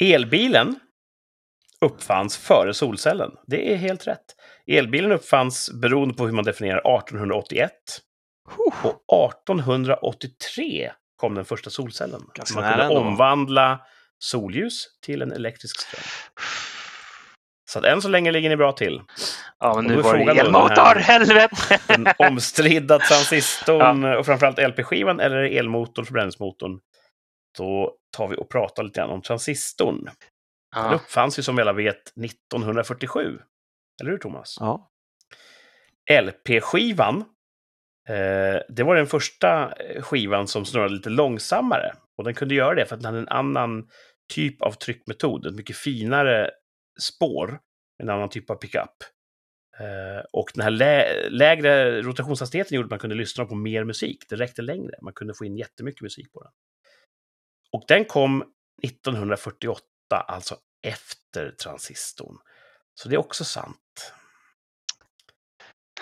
Elbilen uppfanns före solcellen. Det är helt rätt. Elbilen uppfanns beroende på hur man definierar 1881. Och 1883 kom den första solcellen. Ganska man kunde omvandla solljus till en elektrisk ström. Så att än så länge ligger ni bra till. Ja, men Och nu var det elmotor, den helvete! Den omstridda transistorn och framförallt LP-skivan eller elmotorn, förbränningsmotorn. Då tar vi och pratar lite grann om transistorn. Den Ja, uppfanns ju som vi alla vet 1947. Eller hur Thomas? Ja. LP-skivan, eh, det var den första skivan som snurrade lite långsammare. Och den kunde göra det för att den hade en annan typ av tryckmetod, ett mycket finare spår, en annan typ av pickup. Eh, och den här lä lägre rotationshastigheten gjorde att man kunde lyssna på mer musik. Det räckte längre. Man kunde få in jättemycket musik på den. Och den kom 1948, alltså efter transistorn. Så det är också sant.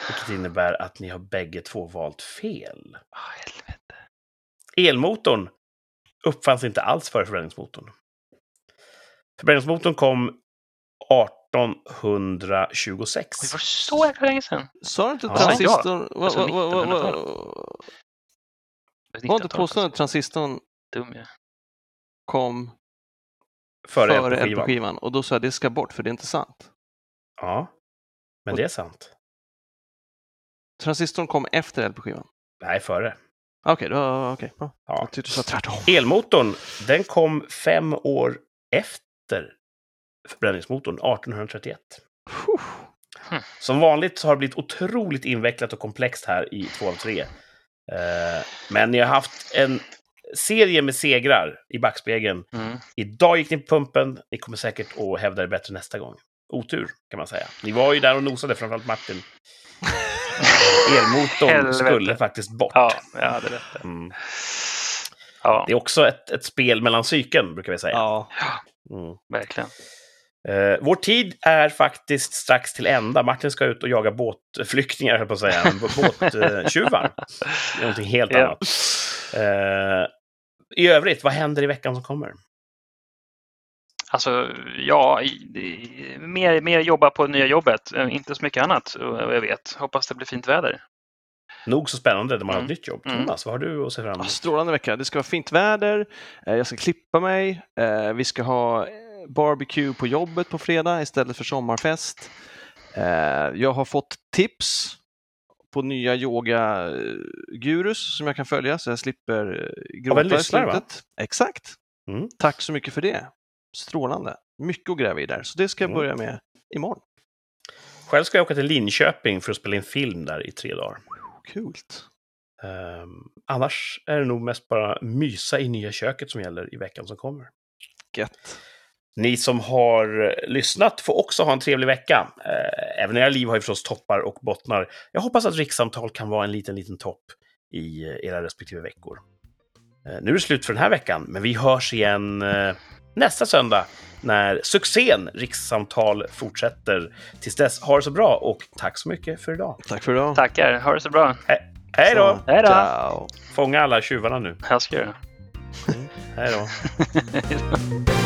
Vilket innebär att ni har bägge två valt fel. Ah, helvete. Elmotorn uppfanns inte alls före förbränningsmotorn. Förbränningsmotorn kom 1826. Oj, var det så jäkla länge sedan? Sa du inte Ja. transistorn... Var, Alltså var, var, 1900-talet. var inte påståendet att transistorn Dum jag. kom Före före LP-skivan. LP-skivan? Och då sa jag det ska bort för det är inte sant. Ja, men det är sant. Transistorn kom efter LP-skivan. Nej, före. Okej, då, okej, bra. Ja. Jag tyckte du sa tvärtom. Elmotorn, den kom fem år efter förbränningsmotorn, 1831. Puh. Som vanligt så har det blivit otroligt invecklat och komplext här i 2 av 3. Men ni har haft en serie med segrar i backspegeln. Mm. Idag gick ni på pumpen, ni kommer säkert att hävda det bättre nästa gång. Otur, kan man säga. Ni var ju där och nosade, framförallt Martin. Elmotorn Helvete. skulle faktiskt bort. Ja, jag hade rätt. Mm. Ja, Det är också ett, ett spel mellan psyken, brukar vi säga. Ja. Mm. verkligen. Uh, vår tid är faktiskt strax till ända. Martin ska ut och jaga båtflyktingar, höll på att säga. Båttjuvar. Det är någonting helt yeah. annat. Uh, I övrigt, vad händer i veckan som kommer? Alltså, ja, mer, mer jobba på nya jobbet. Inte så mycket annat, vad jag vet. Hoppas det blir fint väder. Nog så spännande när man mm. har ett nytt jobb. Mm. Thomas, vad har du att se fram emot? Strålande vecka. Det ska vara fint väder. Jag ska klippa mig. Vi ska ha barbecue på jobbet på fredag istället för sommarfest. Eh, jag har fått tips på nya yoga-gurus som jag kan följa så jag slipper eh, gråta i slutet. Exakt. Mm. Tack så mycket för det. Strålande. Mycket att gräva i där, så det ska jag mm. börja med imorgon. Själv ska jag åka till Linköping för att spela in film där i tre dagar. Kul. Um, annars är det nog mest bara mysa i nya köket som gäller i veckan som kommer. Gött. Ni som har lyssnat får också ha en trevlig vecka. Eh, även era liv har ju förstås toppar och bottnar. Jag hoppas att rikssamtal kan vara en liten, liten topp i eh, era respektive veckor. Eh, nu är det slut för den här veckan, men vi hörs igen nästa söndag när succén Rikssamtal fortsätter. Tills dess, ha det så bra och tack så mycket för idag. Tack för idag. Tackar, ha det så bra. He hej då! Hej då! Fånga alla tjuvarna nu. Jag ska göra. Mm. Hej då!